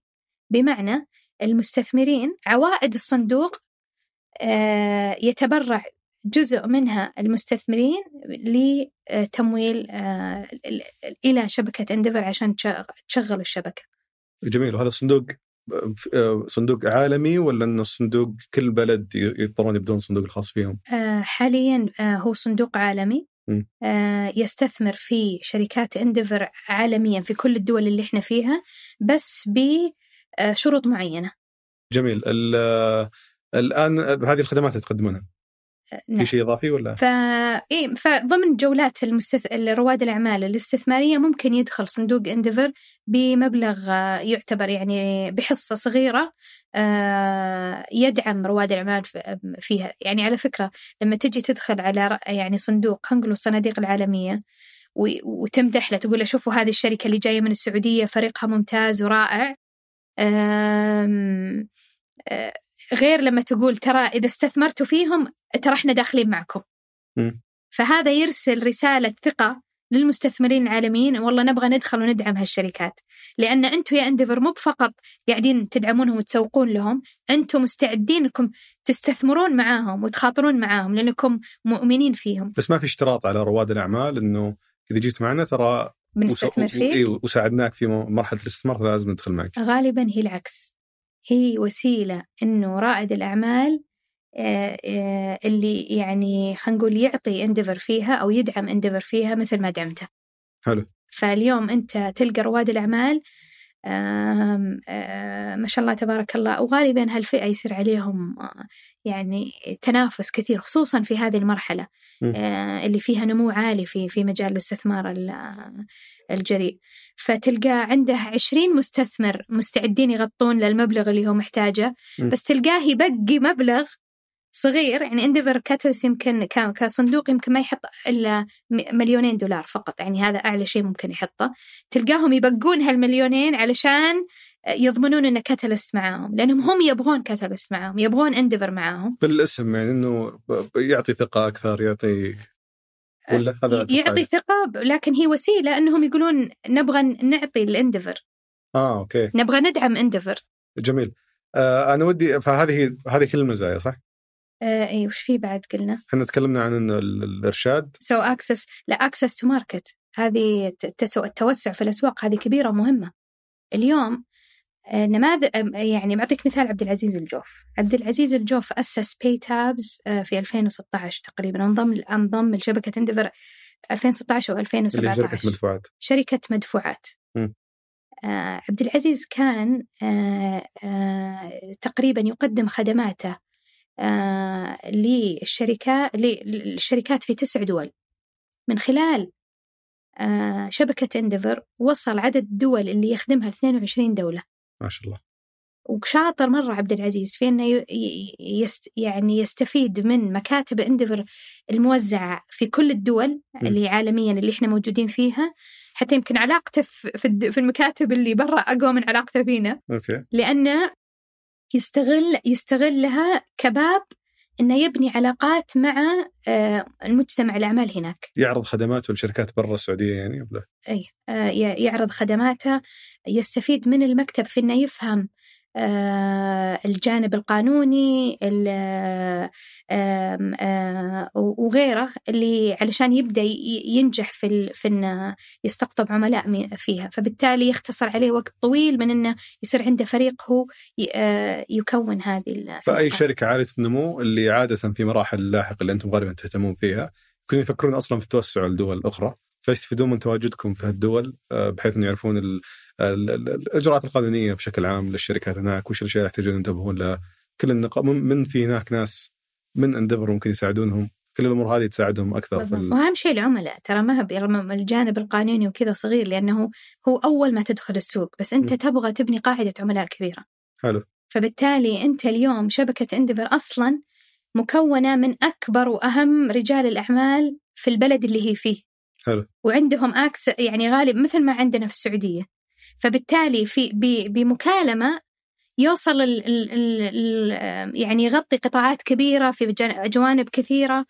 بمعنى المستثمرين عوائد الصندوق آه، يتبرع جزء منها المستثمرين لتمويل آه، إلى شبكة انديفر عشان تشغل الشبكة. جميل. وهذا الصندوق آه، صندوق عالمي ولا إنه صندوق كل بلد يضطرون يبدون صندوق الخاص فيهم؟ حاليا هو صندوق عالمي. آه، يستثمر في شركات انديفر عالميا في كل الدول اللي إحنا فيها بس بشروط معينة جميل ال- الآن هذه الخدمات اللي تقدمونها نعم. في شيء إضافي ولا؟ ف... إيه فضمن جولات المستث... رواد الأعمال الاستثمارية ممكن يدخل صندوق انديفر بمبلغ آه، يعتبر يعني بحصة صغيرة آه، يدعم رواد الأعمال ف- فيها يعني على فكرة لما تجي تدخل على يعني صندوق خلينا نقول الصناديق العالمية و- وتمدح له تقول له شوفوا هذه الشركة اللي جاية من السعودية فريقها ممتاز ورائع آه، غير لما تقول ترى إذا استثمرتوا فيهم ترى إحنا داخلين معكم. فهذا يرسل رسالة ثقة للمستثمرين العالميين. والله نبغى ندخل وندعم هالشركات. لأن أنتم يا انديفر مو فقط قاعدين تدعمونهم وتسوقون لهم. أنتم مستعدين أنكم تستثمرون معاهم وتخاطرون معاهم لأنكم مؤمنين فيهم. بس ما في اشتراط على رواد الأعمال إنه إذا جيت معنا ترى بنستثمر إيه، وساعدناك في مرحلة الاستثمار لازم ندخل معك. غالبا هي العكس. هي وسيلة إنه رائد الأعمال آه، آه، اللي يعني خلينا نقول يعطي انديفر فيها أو يدعم انديفر فيها مثل ما دعمته. حلو. فاليوم أنت تلقى رواد الأعمال آم، ما شاء الله تبارك الله. وغالبا هالفئة يصير عليهم يعني تنافس كثير خصوصا في هذه المرحلة اللي فيها نمو عالي في في مجال الاستثمار ال- الجريء فتلقى عنده عشرين مستثمر مستعدين يغطون للمبلغ اللي هو محتاجه. بس تلقاه يبقي مبلغ صغير يعني انديفر كاتلس يمكن كصندوق يمكن ما يحط إلا مليونين دولار فقط يعني هذا أعلى شيء ممكن يحطه. تلقاهم يبقون هالمليونين علشان يضمنون إن Catalyst معاهم لأنهم هم يبغون Catalyst معاهم يبغون انديفر معاهم. بالاسم يعني إنه يعطي ثقة أكثر يعطي ولا هذا يعطي. ثقة لكن هي وسيلة انهم يقولون نبغى نعطي الانديفر آه أوكي. نبغى ندعم انديفر جميل. آه أنا ودي فهذه هذه كل المزايا صح؟ آه اي وش في بعد قلنا؟ إحنا تكلمنا عن الإرشاد. So access لا access to market هذه التوسع في الأسواق هذه كبيرة ومهمة. اليوم آه، نماذج آه، يعني بعطيك مثال عبد العزيز الجوف. عبد العزيز الجوف أسس PayTabs في 2016 تقريبا. انضم انضم لشبكة انديفر 2016 أو اللي هي 2017 شركه مدفوعات. شركة مدفوعات. آه عبد العزيز كان آه آه تقريبا يقدم خدماته آه للشركات للشركات في تسع دول. من خلال آه شبكة انديفر وصل عدد الدول اللي يخدمها 22 دولة. ما شاء الله. وشاطر مرة عبد العزيز في ي- يست يعني يستفيد من مكاتب انديفر الموزعة في كل الدول م. اللي عالميا اللي إحنا موجودين فيها حتى يمكن علاقته في المكاتب اللي برا أقوى من علاقته فينا. أوكي. لأنه يستغل يستغلها كباب إنه يبني علاقات مع آه، المجتمع الأعمال هناك. يعرض خدماته لشركات برا السعودية يعني ولا أي آه، يعرض خدماته يستفيد من المكتب في إنه يفهم الجانب القانوني ال- آم، آه، وغيره اللي علشان يبدأ ي- ينجح في في إنه يستقطب عملاء فيها فبالتالي يختصر عليه وقت طويل من إنه يصير عنده فريق هو آه، يكون هذه فأي. شركة عالية النمو اللي عادة في مراحل لاحقة اللي أنتم غالبا تهتمون فيها يمكن يفكرون أصلا في التوسع لدول أخرى فيستفيدون من تواجدكم في هالدول آه، بحيث إنه يعرفون الإجراءات القانونية بشكل عام للشركات هناك وش الأشياء يحتاجون ينتبهون لها كل النقاط من في هناك ناس من أندفر ممكن يساعدونهم كل الأمور هذه تساعدهم أكثر في. ال... وأهم شيء العملاء ترى ما هو الجانب القانوني وكذا صغير لأنه هو أول ما تدخل السوق بس أنت م. تبغى تبني قاعدة عملاء كبيرة حلو فبالتالي أنت اليوم شبكة Endeavor أصلا مكونة من أكبر وأهم رجال الأعمال في البلد اللي هي فيه حلو. وعندهم access يعني غالب مثل ما عندنا في السعودية فبالتالي في بمكالمة يوصل ال ال ال يعني يغطي قطاعات كبيرة في جوانب كثيرة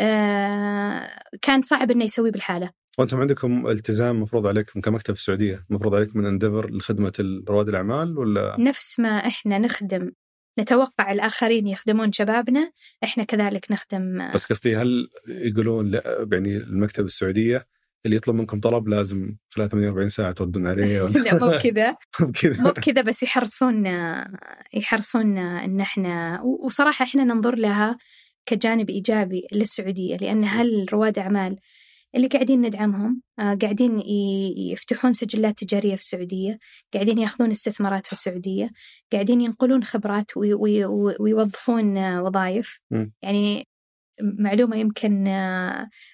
آه، كان صعب إنه يسويه بالحالة. وأنتم عندكم التزام مفروض عليكم كمكتب في السعودية مفروض عليكم من أندفر لخدمة رواد الأعمال ولا؟ نفس ما إحنا نخدم. نتوقع الآخرين يخدمون شبابنا إحنا كذلك نخدم بس قصدي هل يقولون يعني المكتب السعودية اللي يطلب منكم طلب لازم خلال 48 ساعة تردون عليه. ولا لا مو بكذا. كذا مو بكذا بس يحرصون يحرصون إن إحنا وصراحة إحنا ننظر لها كجانب إيجابي للسعودية لأن هل رواد أعمال اللي قاعدين ندعمهم آه، قاعدين يفتحون سجلات تجارية في السعودية قاعدين ياخذون استثمارات في السعودية قاعدين ينقلون خبرات ويوظفون وظائف. يعني معلومة يمكن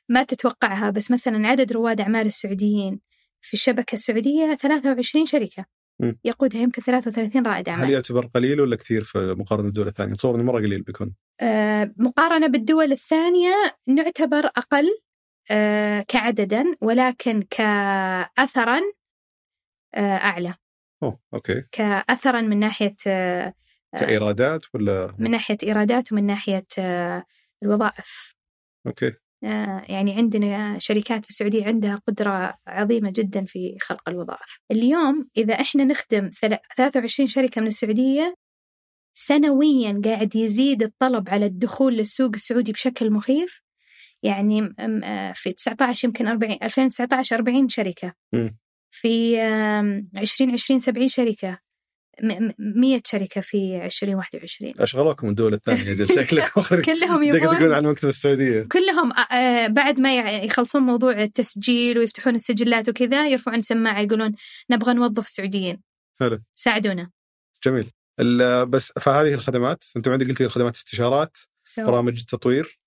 ما تتوقعها بس مثلا عدد رواد أعمال السعوديين في الشبكة السعودية 23 شركة. يقودها يمكن 33 رائد أعمال. هل يعتبر قليل ولا كثير في مقارنة بالدول الثانية؟ تصور أنه مرة قليل بيكون. آه مقارنة بالدول الثانية نعتبر أقل آه كعددا ولكن كأثرا آه أعلى. أوه أوكي. كأثرا من ناحية آه كإيرادات ولا؟ من ناحية إيرادات ومن ناحية آه الوظائف. أوكي. آه، يعني عندنا شركات في السعودية عندها قدرة عظيمة جدا في خلق الوظائف. اليوم إذا إحنا نخدم 23 شركة من السعودية سنويا قاعد يزيد الطلب على الدخول للسوق السعودي بشكل مخيف. يعني آه، في 19 يمكن 40 2019 40 شركة. في 2020 70 شركة. 100 شركة في 2021 أشغلوكم الدول الثانية جل شكلك كلهم يبون تقول عن المكتب السعودية. كلهم بعد ما يخلصون موضوع التسجيل ويفتحون السجلات وكذا يرفعون سماعة يقولون نبغى نوظف سعوديين. حلو. ساعدونا. جميل. بس فهذه الخدمات أنتم عندك قلتي الخدمات استشارات سو. برامج التطوير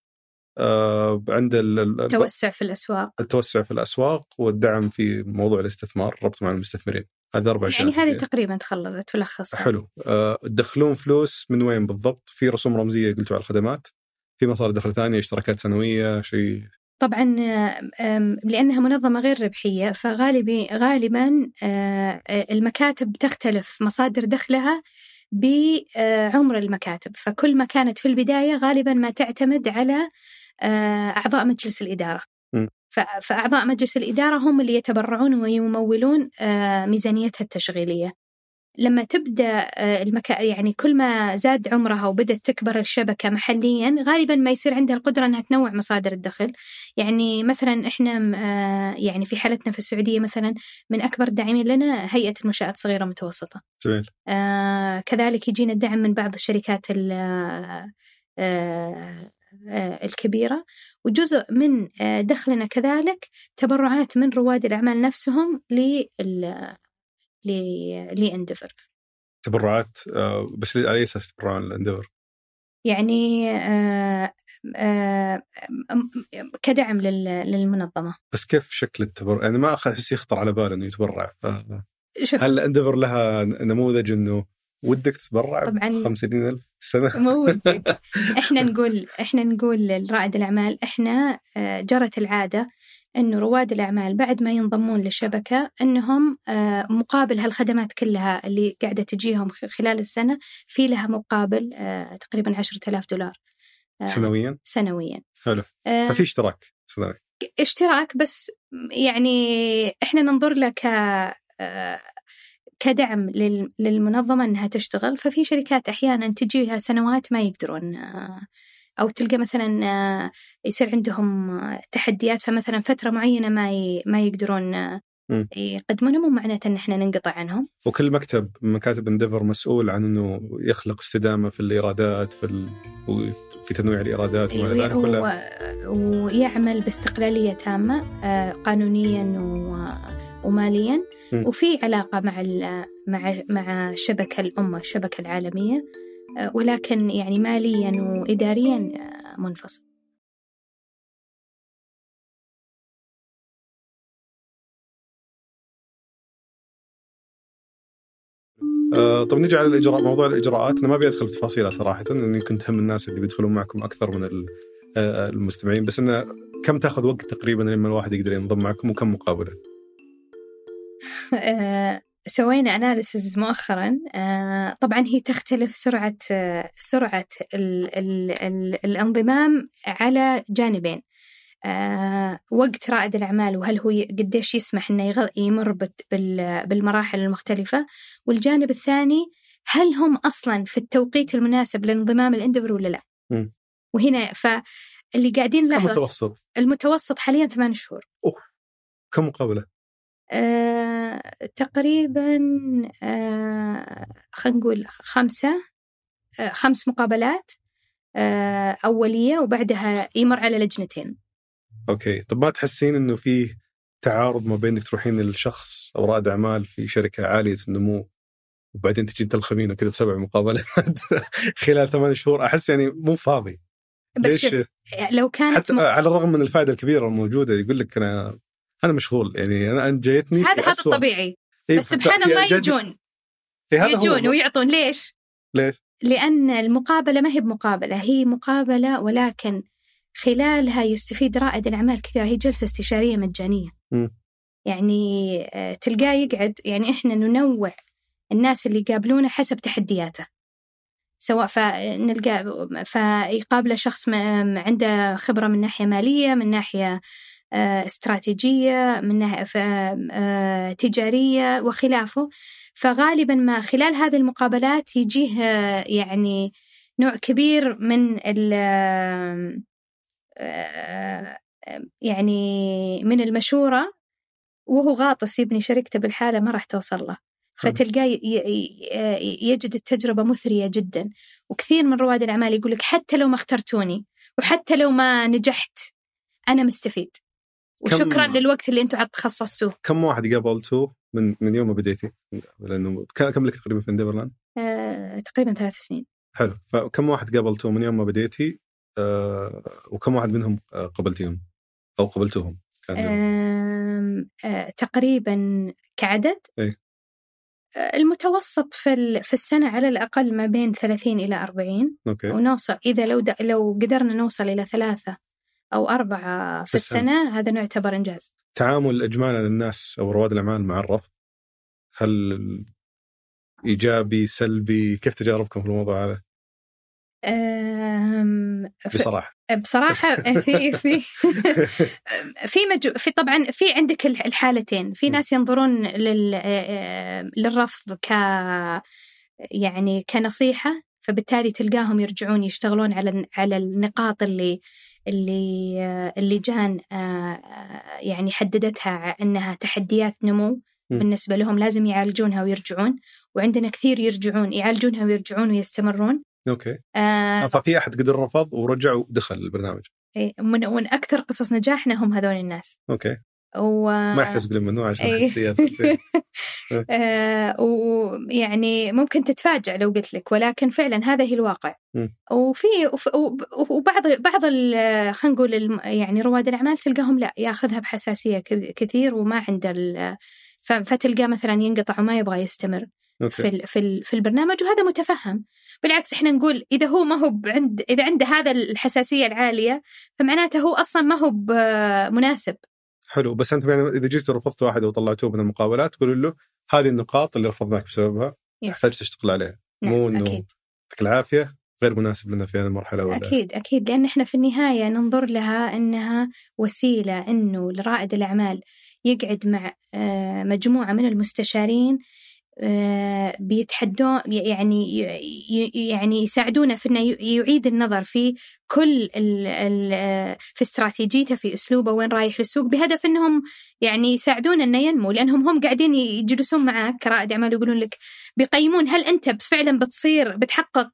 آه عند التوسع في الأسواق. التوسع في الأسواق والدعم في موضوع الاستثمار ربط مع المستثمرين. هذا أربع يعني هذه تقريبا تخلصت تلخص حلو. أه تدخلون فلوس من وين بالضبط؟ في رسوم رمزية قلتوا على الخدمات؟ في مصادر دخل ثانية اشتراكات سنوية شيء؟ طبعا لأنها منظمة غير ربحية فغالبا غالبا آه، المكاتب تختلف مصادر دخلها بعمر المكاتب. فكل ما كانت في البداية غالبا ما تعتمد على آه، أعضاء مجلس الإدارة. فأعضاء مجلس الإدارة هم اللي يتبرعون ويمولون آه، ميزانيتها التشغيلية. لما تبدأ آه، المكا... يعني كل ما زاد عمرها وبدت تكبر الشبكة محليا غالبا ما يصير عندها القدرة إنها تنوع مصادر الدخل. يعني مثلا إحنا آه، يعني في حالتنا في السعودية مثلا من أكبر الداعمين لنا هيئة المنشآت الصغيره والمتوسطه جميل. آه كذلك يجينا الدعم من بعض الشركات آه، الكبيرة وجزء من آه، دخلنا كذلك تبرعات من رواد الأعمال نفسهم لإندفر تبرعات آه، بس على أي أساس تبرعون لإندفر؟ يعني كدعم للمنظمة بس كيف شكل التبرع؟ يعني ما أحس يخطر على بالي إنه يتبرع هل اندفر لها نموذج إنه ودك تتبرع طبعا 50000 سنة؟ مو ودك إحنا نقول إحنا نقول لرائد الأعمال إحنا آه، جرت العادة إنه رواد الأعمال بعد ما ينضمون للشبكة إنهم آه، مقابل هالخدمات كلها اللي قاعدة تجيهم خلال السنة في لها مقابل آه، تقريبا 10000 دولار. سنويا؟ سنويا. حلو. ففي اشتراك سنوي. اشتراك بس يعني إحنا ننظر له ك كدعم للمنظمة أنها تشتغل. ففي شركات أحيانا تجيها سنوات ما يقدرون أو تلقى مثلا يصير عندهم تحديات. فمثلا فترة معينة ما ما يقدرون يقدمونها مو معناته إن إحنا ننقطع عنهم. وكل مكتب من مكاتب إنديفر مسؤول عن إنه يخلق استدامة في الإيرادات في ال... في تنويع الإيرادات وما ذلك و... ويعمل باستقلالية تامة آه، قانونيا. وماليا م. وفي علاقة مع مع مع الشبكة الأمة الشبكة العالمية آه، ولكن يعني ماليا وإداريا آه، منفصل آه طب نجي على الإجراء موضوع الإجراءات. أنا ما أبي أدخل في تفاصيلها صراحة لاني كنت هم الناس اللي بيدخلون معكم أكثر من آه، المستمعين. بس إنه كم تأخذ وقت تقريبا لما الواحد يقدر ينضم معكم وكم مقابله؟ آه، سوينا اناليسز مؤخرا. آه، طبعا هي تختلف ال ال الانضمام على جانبين. وقت رائد الأعمال وهل هو قديش يسمح إنه يمر بالمراحل المختلفة والجانب الثاني هل هم أصلا في التوقيت المناسب لانضمام الإندبر ولا لا م. وهنا فاللي قاعدين نلاحظ المتوسط المتوسط حاليا ثمان شهور أوه. كم مقابلة؟ آه، تقريبا آه، خلينا نقول خمسة آه، خمس مقابلات آه، أولية وبعدها يمر على لجنتين أوكي طب ما تحسين إنه في تعارض ما بين انك تروحين للشخص أو رائد اعمال في شركة عالية النمو وبعدين تجي تلخمينه كذا بسبع مقابلات خلال ثمان شهور أحس يعني مو فاضي بس شوف لو كانت حتى م... على الرغم من الفائدة الكبيرة الموجودة يقول لك أنا أنا مشغول يعني أنا أنت جايتني هذا هذا. الطبيعي إيه، بس سبحان الله جد- يجون إيه،. يجون ويعطون ليش؟ ليش؟ لأن المقابلة ما هي بمقابلة هي مقابلة ولكن خلالها يستفيد رائد الأعمال كثير هي جلسة استشارية مجانية. مم. يعني آه، تلقاه يقعد يعني إحنا ننوع الناس اللي يقابلونه حسب تحدياته. سواء فنلقى فيقابله شخص م- عنده خبرة من ناحية مالية من ناحية آه، استراتيجية من ناحية آه، تجارية وخلافه. فغالبا ما خلال هذه المقابلات يجيه يعني نوع كبير من ال يعني من المشورة وهو غاطس يبني شركته بالحالة ما راح توصل له. فتلقاه ي- يجد التجربة مثرية جدا. وكثير من رواد الأعمال يقول لك حتى لو ما اخترتوني وحتى لو ما نجحت أنا مستفيد. وشكرا كم- للوقت اللي أنتم خصصتوه كم واحد قابلته من من يوم ما بديتي؟ لأنه كم لك تقريبا في Endeavor الآن؟ آه، تقريبا ثلاث سنين. حلو. فكم واحد قابلته من يوم ما بديتي؟ آه وكم واحد منهم آه قبلتيهم؟ أو قبلتوهم؟ كان آه، تقريبا كعدد. إيه. آه، المتوسط في في السنة على الأقل ما بين 30 إلى 40 أوكي. ونوصل إذا لو د- لو قدرنا نوصل إلى ثلاثة أو أربعة في السنة. السنة هذا نعتبر إنجاز. تعامل اجمالا الناس أو رواد الأعمال مع الرفض هل إيجابي سلبي كيف تجاربكم في الموضوع هذا؟ بصراحة بصراحة في في في. في طبعا في عندك الح- الحالتين في. ناس ينظرون لل... للرفض ك يعني كنصيحة فبالتالي تلقاهم يرجعون يشتغلون على على النقاط اللي اللي اللي جان يعني حددتها إنها تحديات نمو م. بالنسبة لهم لازم يعالجونها ويرجعون وعندنا كثير يرجعون يعالجونها ويرجعون ويستمرون أوكي. آه، ففي أحد قدر رفض ورجع ودخل البرنامج. إيه، من, من أكثر قصص نجاحنا هم هذول الناس. أوكي. و... ما يحتاج تقولين منه عشان إيه. حساسيات. آه، ويعني ممكن تتفاجأ لو قلت لك ولكن فعلا هذا هي الواقع. مم. وفي وف- وب- وبعض بعض خلينا نقول يعني رواد الأعمال تلقاهم لا يأخذها بحساسية ك- كثير وما عنده فتلقاه مثلا ينقطع وما يبغى يستمر. في في في البرنامج وهذا متفهم. بالعكس إحنا نقول إذا هو ما هو عند إذا عنده هذا الحساسية العالية فمعناته هو أصلا ما هو مناسب. حلو. بس أنتم يعني إذا جيتوا رفضت واحد وطلعتوه من المقابلات تقولوا له هذه النقاط اللي رفضناك بسببها. تحتاج تشتغل عليها. نعم، مو إنه أكيد. يعطيك العافية غير مناسب لنا في هذه المرحلة ولا. أكيد أكيد. لأن إحنا في النهاية ننظر لها أنها وسيلة أنه لرائد الأعمال يقعد مع آه، مجموعة من المستشارين بيتحدون يعني يعني يساعدونه في إنه يعيد النظر في كل ال ال آه، في استراتيجيته في أسلوبه وين رايح للسوق بهدف إنهم يعني يساعدونه إنه ينمو لأنهم هم قاعدين يجلسون معك كرائد أعمال ويقولون لك بيقيمون هل أنت فعلا بتصير بتحقق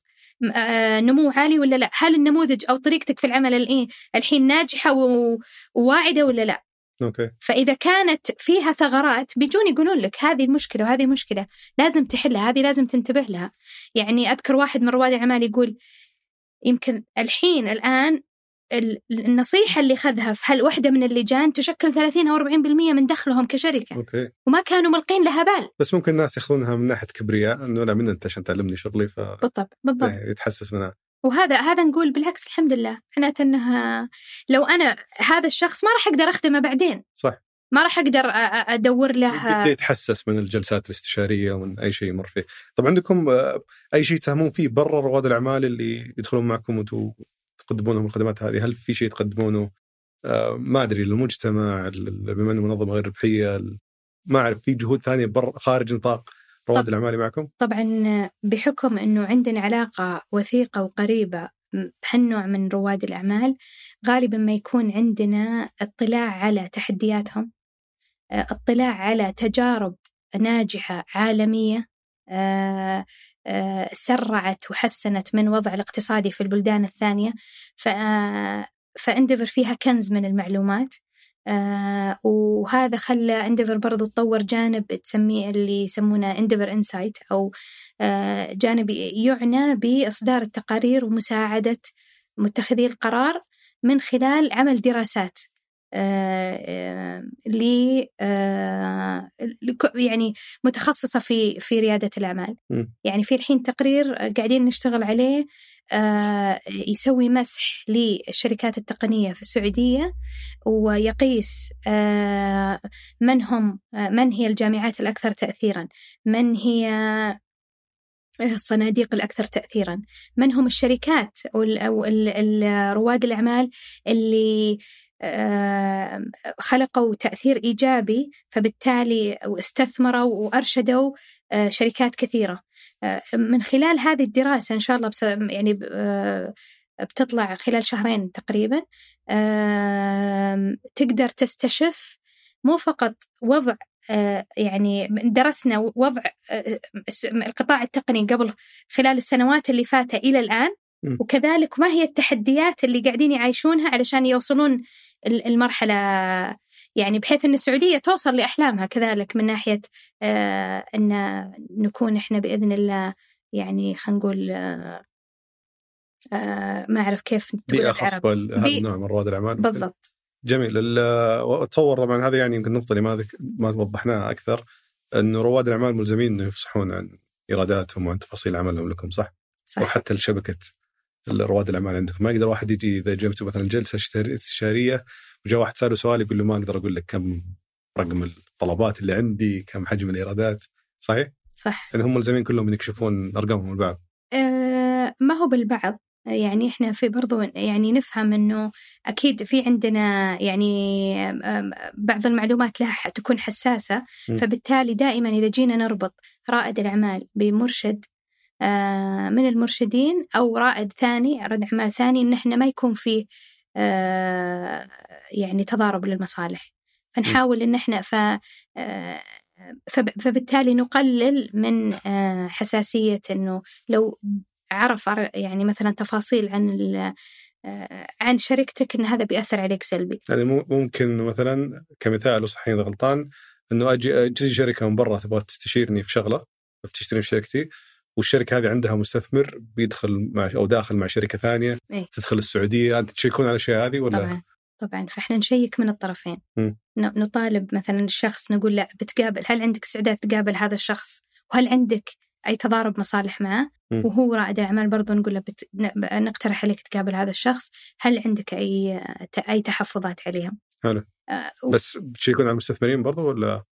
آه، نمو عالي ولا لا؟ هل النموذج أو طريقتك في العمل الحين ناجحة وواعدة ولا لا؟ أوكي. فإذا كانت فيها ثغرات بيجون يقولون لك هذه المشكلة وهذه مشكلة لازم تحلها هذه لازم تنتبه لها. يعني أذكر واحد من رواد الأعمال يقول يمكن الحين الآن ال- النصيحة اللي خذها في هل واحدة من اللجان تشكل 30 أو 40% من دخلهم كشركة. أوكي. وما كانوا ملقين لها بال. بس ممكن الناس ياخذونها من ناحية كبرياء إنه لا من أنت عشان تعلمني شغلي ف بالضبط بالضبط. يتحسس منها. وهذا هذا نقول بالعكس الحمد لله. معناته انها لو أنا هذا الشخص ما راح أقدر أخدمه بعدين. صح. ما راح أقدر أدور يبدا له يتحسس من الجلسات الاستشارية ومن أي شيء يمر فيه. طبعا عندكم آه، أي شيء تساهمون فيه برا رواد الأعمال اللي يدخلون معكم وأنتم تقدمون لهم الخدمات هذه؟ هل في شيء تقدمونه؟ آه، ما أدري للمجتمع لل- بما إنه منظمة غير ربحية ما أعرف في جهود ثانية بر خارج نطاق رواد الاعمال معكم. طبعا بحكم إنه عندنا علاقة وثيقة وقريبة بهالنوع من رواد الأعمال غالبا ما يكون عندنا اطلاع على تحدياتهم آه، اطلاع على تجارب ناجحة عالمية آه، آه، سرعت وحسنت من وضع الاقتصادي في البلدان الثانية. ف Endeavor فيها كنز من المعلومات. وهذا خلى Endeavor برضو تطور جانب تسميه اللي يسمونه Endeavor Insight أو جانب يعنى بإصدار التقارير ومساعدة متخذي القرار من خلال عمل دراسات ل يعني متخصصة في في ريادة الأعمال. يعني في الحين تقرير قاعدين نشتغل عليه يسوي مسح للشركات التقنية في السعودية ويقيس من هم من هي الجامعات الأكثر تأثيرا من هي الصناديق الأكثر تأثيرا من هم الشركات أو رواد الأعمال اللي خلقوا تأثير إيجابي فبالتالي استثمروا وأرشدوا آه، شركات كثيرة. آه، من خلال هذه الدراسة إن شاء الله بس يعني آه، بتطلع خلال شهرين تقريبا تقدر تستشف مو فقط وضع يعني درسنا وضع القطاع التقني قبل خلال السنوات اللي فاتت إلى الآن وكذلك ما هي التحديات اللي قاعدين يعيشونها علشان يوصلون المرحلة يعني بحيث أن السعودية توصل لأحلامها كذلك من ناحية آه أن نكون إحنا بإذن الله يعني خلينا نقول آه ما أعرف كيف بيئة خصبة لهذا النوع من رواد الأعمال. بالضبط. جميل. أتصور طبعا هذه يعني يمكن النقطة اللي ما ما وضحناها أكثر أنه رواد الأعمال ملزمين أنه يفصحون عن إيراداتهم وعن تفاصيل عملهم لكم صح؟ صح. وحتى لشبكة رواد الأعمال عندكم. ما يقدر واحد يجي إذا جبتوا مثلا جلسة استشاريه وجاء واحد سأله سؤال يقول له ما أقدر أقول لك كم رقم الطلبات اللي عندي كم حجم الإيرادات. صحيح؟ صح. يعني هم ملزمين كلهم يكشفون أرقامهم البعض. أه ما هو بالبعض. يعني إحنا في برضو يعني نفهم إنه أكيد في عندنا يعني بعض المعلومات لها تكون حساسة. فبالتالي دائما إذا جينا نربط رائد الأعمال بمرشد من المرشدين أو رائد ثاني رد أعمال ثاني إن إحنا ما يكون فيه آه، يعني تضارب للمصالح فنحاول إن إحنا ف آه، فبالتالي نقلل من حساسية إنه لو عرف يعني مثلا تفاصيل عن عن شركتك إن هذا بيأثر عليك سلبي. يعني ممكن مثلا كمثال وصحيح إذا غلطان إنه أجي أجي شركة من برا تبغى تستشيرني في شغلة تشتري في شركتي والشركة هذه عندها مستثمر بيدخل مع أو داخل مع شركة ثانية إيه؟ تدخل السعودية. أنت تشيكون على الأشياء هذه ولا؟ طبعا طبعا. فإحنا نشيك من الطرفين. م. نطالب مثلا الشخص نقول لا بتقابل هل عندك استعداد تقابل هذا الشخص؟ وهل عندك أي تضارب مصالح معه؟ م. وهو رائد الاعمال برضو نقول له بت... نقترح عليك تقابل هذا الشخص. هل عندك اي أي تحفظات عليهم؟ حلو. آه و... بس بتشيكون على المستثمرين برضو ولا؟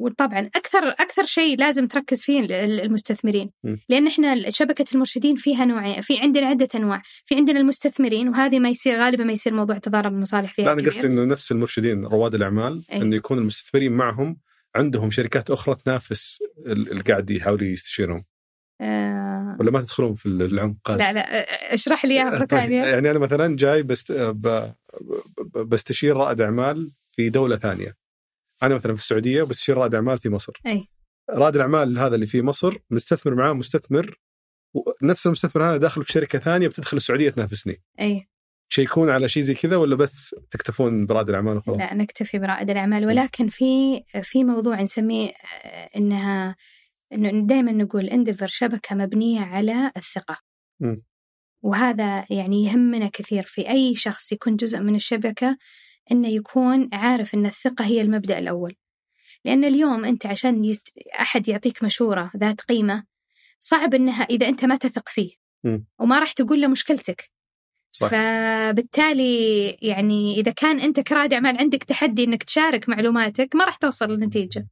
وطبعا أكثر أكثر شيء لازم تركز فيه المستثمرين. لأن إحنا شبكة المرشدين فيها نوعين في عندنا عدة أنواع. في عندنا المستثمرين وهذه ما يصير غالبا ما يصير موضوع تضارب المصالح فيها لا أنا قصدي إنه نفس المرشدين رواد الأعمال أي. انه يكون المستثمرين معهم عندهم شركات أخرى تنافس اللي قاعد يحاولوا يستشيرهم. آه... ولا ما تدخلون في العمق لا لا اشرح لي إياها ثانية. يعني أنا مثلا جاي بست... ب... بستشير رائد أعمال في دولة ثانية. أنا مثلا في السعودية بستشير رائد أعمال في مصر. أي. رائد الأعمال هذا اللي في مصر مستثمر معاه مستثمر ونفس المستثمر هذا داخل في شركة ثانية بتدخل السعودية تنافسني. أي. تشيكون على شيء زي كذا ولا بس تكتفون برائد الأعمال وخلاص؟ لا نكتفي برائد الأعمال. ولكن في في موضوع نسميه آه، إنها انه دائما نقول إندفر شبكة مبنية على الثقة. م. وهذا يعني يهمنا كثير. في أي شخص يكون جزء من الشبكة إنه يكون عارف إن الثقة هي المبدأ الأول. لأن اليوم أنت عشان يست... أحد يعطيك مشورة ذات قيمة صعب إنها إذا أنت ما تثق فيه. م. وما راح تقول له مشكلتك. صح. فبالتالي يعني إذا كان أنت كرائد أعمال عندك تحدي إنك تشارك معلوماتك ما راح توصل للنتيجة.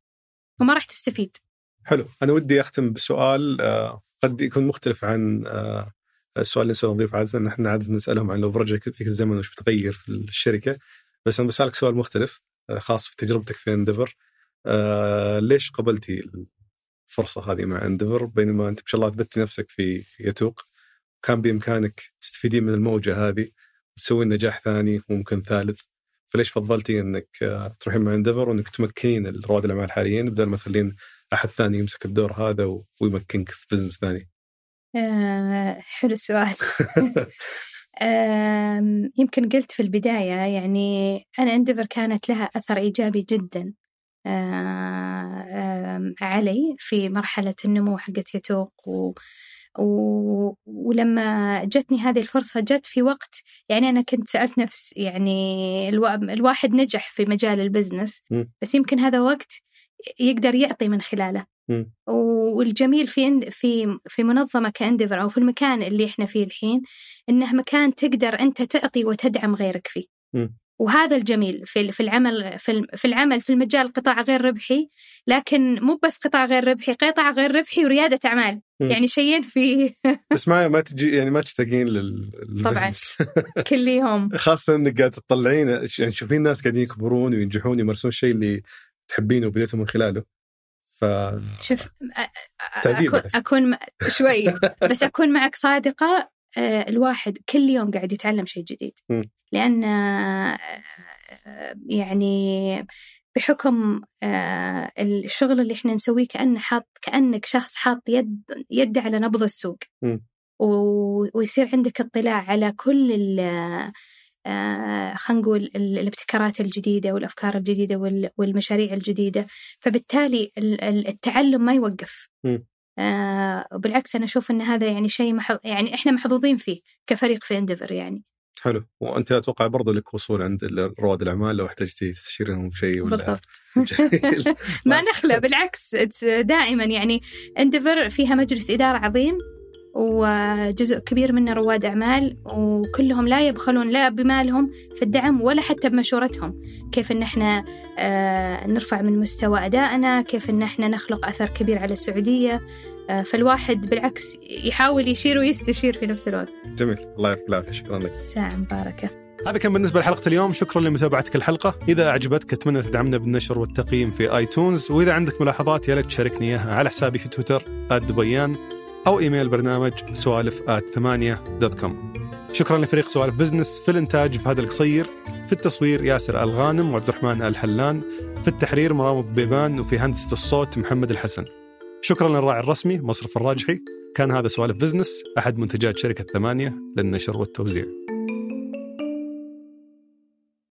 وما راح تستفيد. حلو. أنا ودي أختم بسؤال آه، قد يكون مختلف عن آه، السؤال اللي نسأله نضيف عادة نحن عادة نسألهم عن لو رجعك فيك الزمن وش بتغير في الشركة. بس أنا بسألك سؤال مختلف آه، خاص في تجربتك في اندفر آه ليش قبلتي الفرصة هذه مع اندفر بينما أنت ما شاء الله أثبتي نفسك في يتوق. كان بإمكانك تستفيدين من الموجة هذه وتسوين نجاح ثاني وممكن ثالث. فليش فضلتي إنك آه، تروحين مع اندفر وإنك تمكنين رواد الأعمال الحاليين بدل ما تخلين أحد ثاني يمسك الدور هذا ويمكنك في بزنس ثاني؟ آه حلو السؤال. يمكن قلت في البداية يعني أنا أندفر كانت لها أثر إيجابي جدا آه، علي في مرحلة النمو حقت يتوق و و... ولما جتني هذه الفرصة جت في وقت يعني أنا كنت سألت نفس يعني ألو... الواحد نجح في مجال البزنس بس يمكن هذا وقت يقدر يعطي من خلاله. والجميل في في في منظمة كانديفر أو في المكان اللي إحنا فيه الحين إنه مكان تقدر أنت تعطي وتدعم غيرك فيه. وهذا الجميل في في العمل في في العمل في المجال قطاع غير ربحي لكن مو بس قطاع غير ربحي قطاع غير ربحي وريادة أعمال. م. يعني شيئين في بس ما ما تجي يعني ما تشتاقين لل طبعا. كل يوم خاصة إنك قاعد تطلعين يعني تشوفين ناس قاعدين يكبرون وينجحون يمارسون الشيء اللي تحبينه وبديتوا من خلاله. ف شوف أكون, أكون شوي. بس أكون معك صادقة الواحد كل يوم قاعد يتعلم شيء جديد. لأن يعني بحكم الشغل اللي إحنا نسويه كأنه حاط كأنك شخص حاط يد يد على نبض السوق. ويصير عندك اطلاع على كل خلينا نقول الابتكارات الجديدة والأفكار الجديدة والمشاريع الجديدة. فبالتالي التعلم ما يوقف. آه بالعكس أنا أشوف أن هذا يعني شيء محظ... يعني إحنا محظوظين فيه كفريق في اندفر يعني. حلو. وأنت أتوقع برضو لك وصول عند رواد الأعمال لو احتجتي تستشيرهم شيء ولا بالضبط. ما نخلى بالعكس دائما يعني اندفر فيها مجلس إدارة عظيم. وجزء كبير منه رواد أعمال وكلهم لا يبخلون لا بمالهم في الدعم ولا حتى بمشورتهم. كيف أن إحنا آه، نرفع من مستوى أدائنا كيف أن إحنا نخلق أثر كبير على السعودية. آه، فالواحد بالعكس يحاول يشير ويستشير في نفس الوقت. جميل. الله يعطيك العافية. شكرا لك. ساعة مباركة. هذا كان بالنسبة لحلقة اليوم. شكرا لمتابعتك الحلقة. إذا أعجبتك أتمنى تدعمنا بالنشر والتقييم في iTunes وإذا عندك ملاحظات يا ريت تشاركني إياها على حسابي في تويتر @دبيان أو إيميل برنامج سوالف at ثمانية dot com. شكرا لفريق سوالف business في الإنتاج في هذا القصير. في التصوير ياسر الغانم وعبد الرحمن الحلان. في التحرير مرامض بيبان. وفي هندسة الصوت محمد الحسن. شكرا للراعي الرسمي مصرف الراجحي. كان هذا سوالف بزنس أحد منتجات شركة ثمانية للنشر والتوزيع.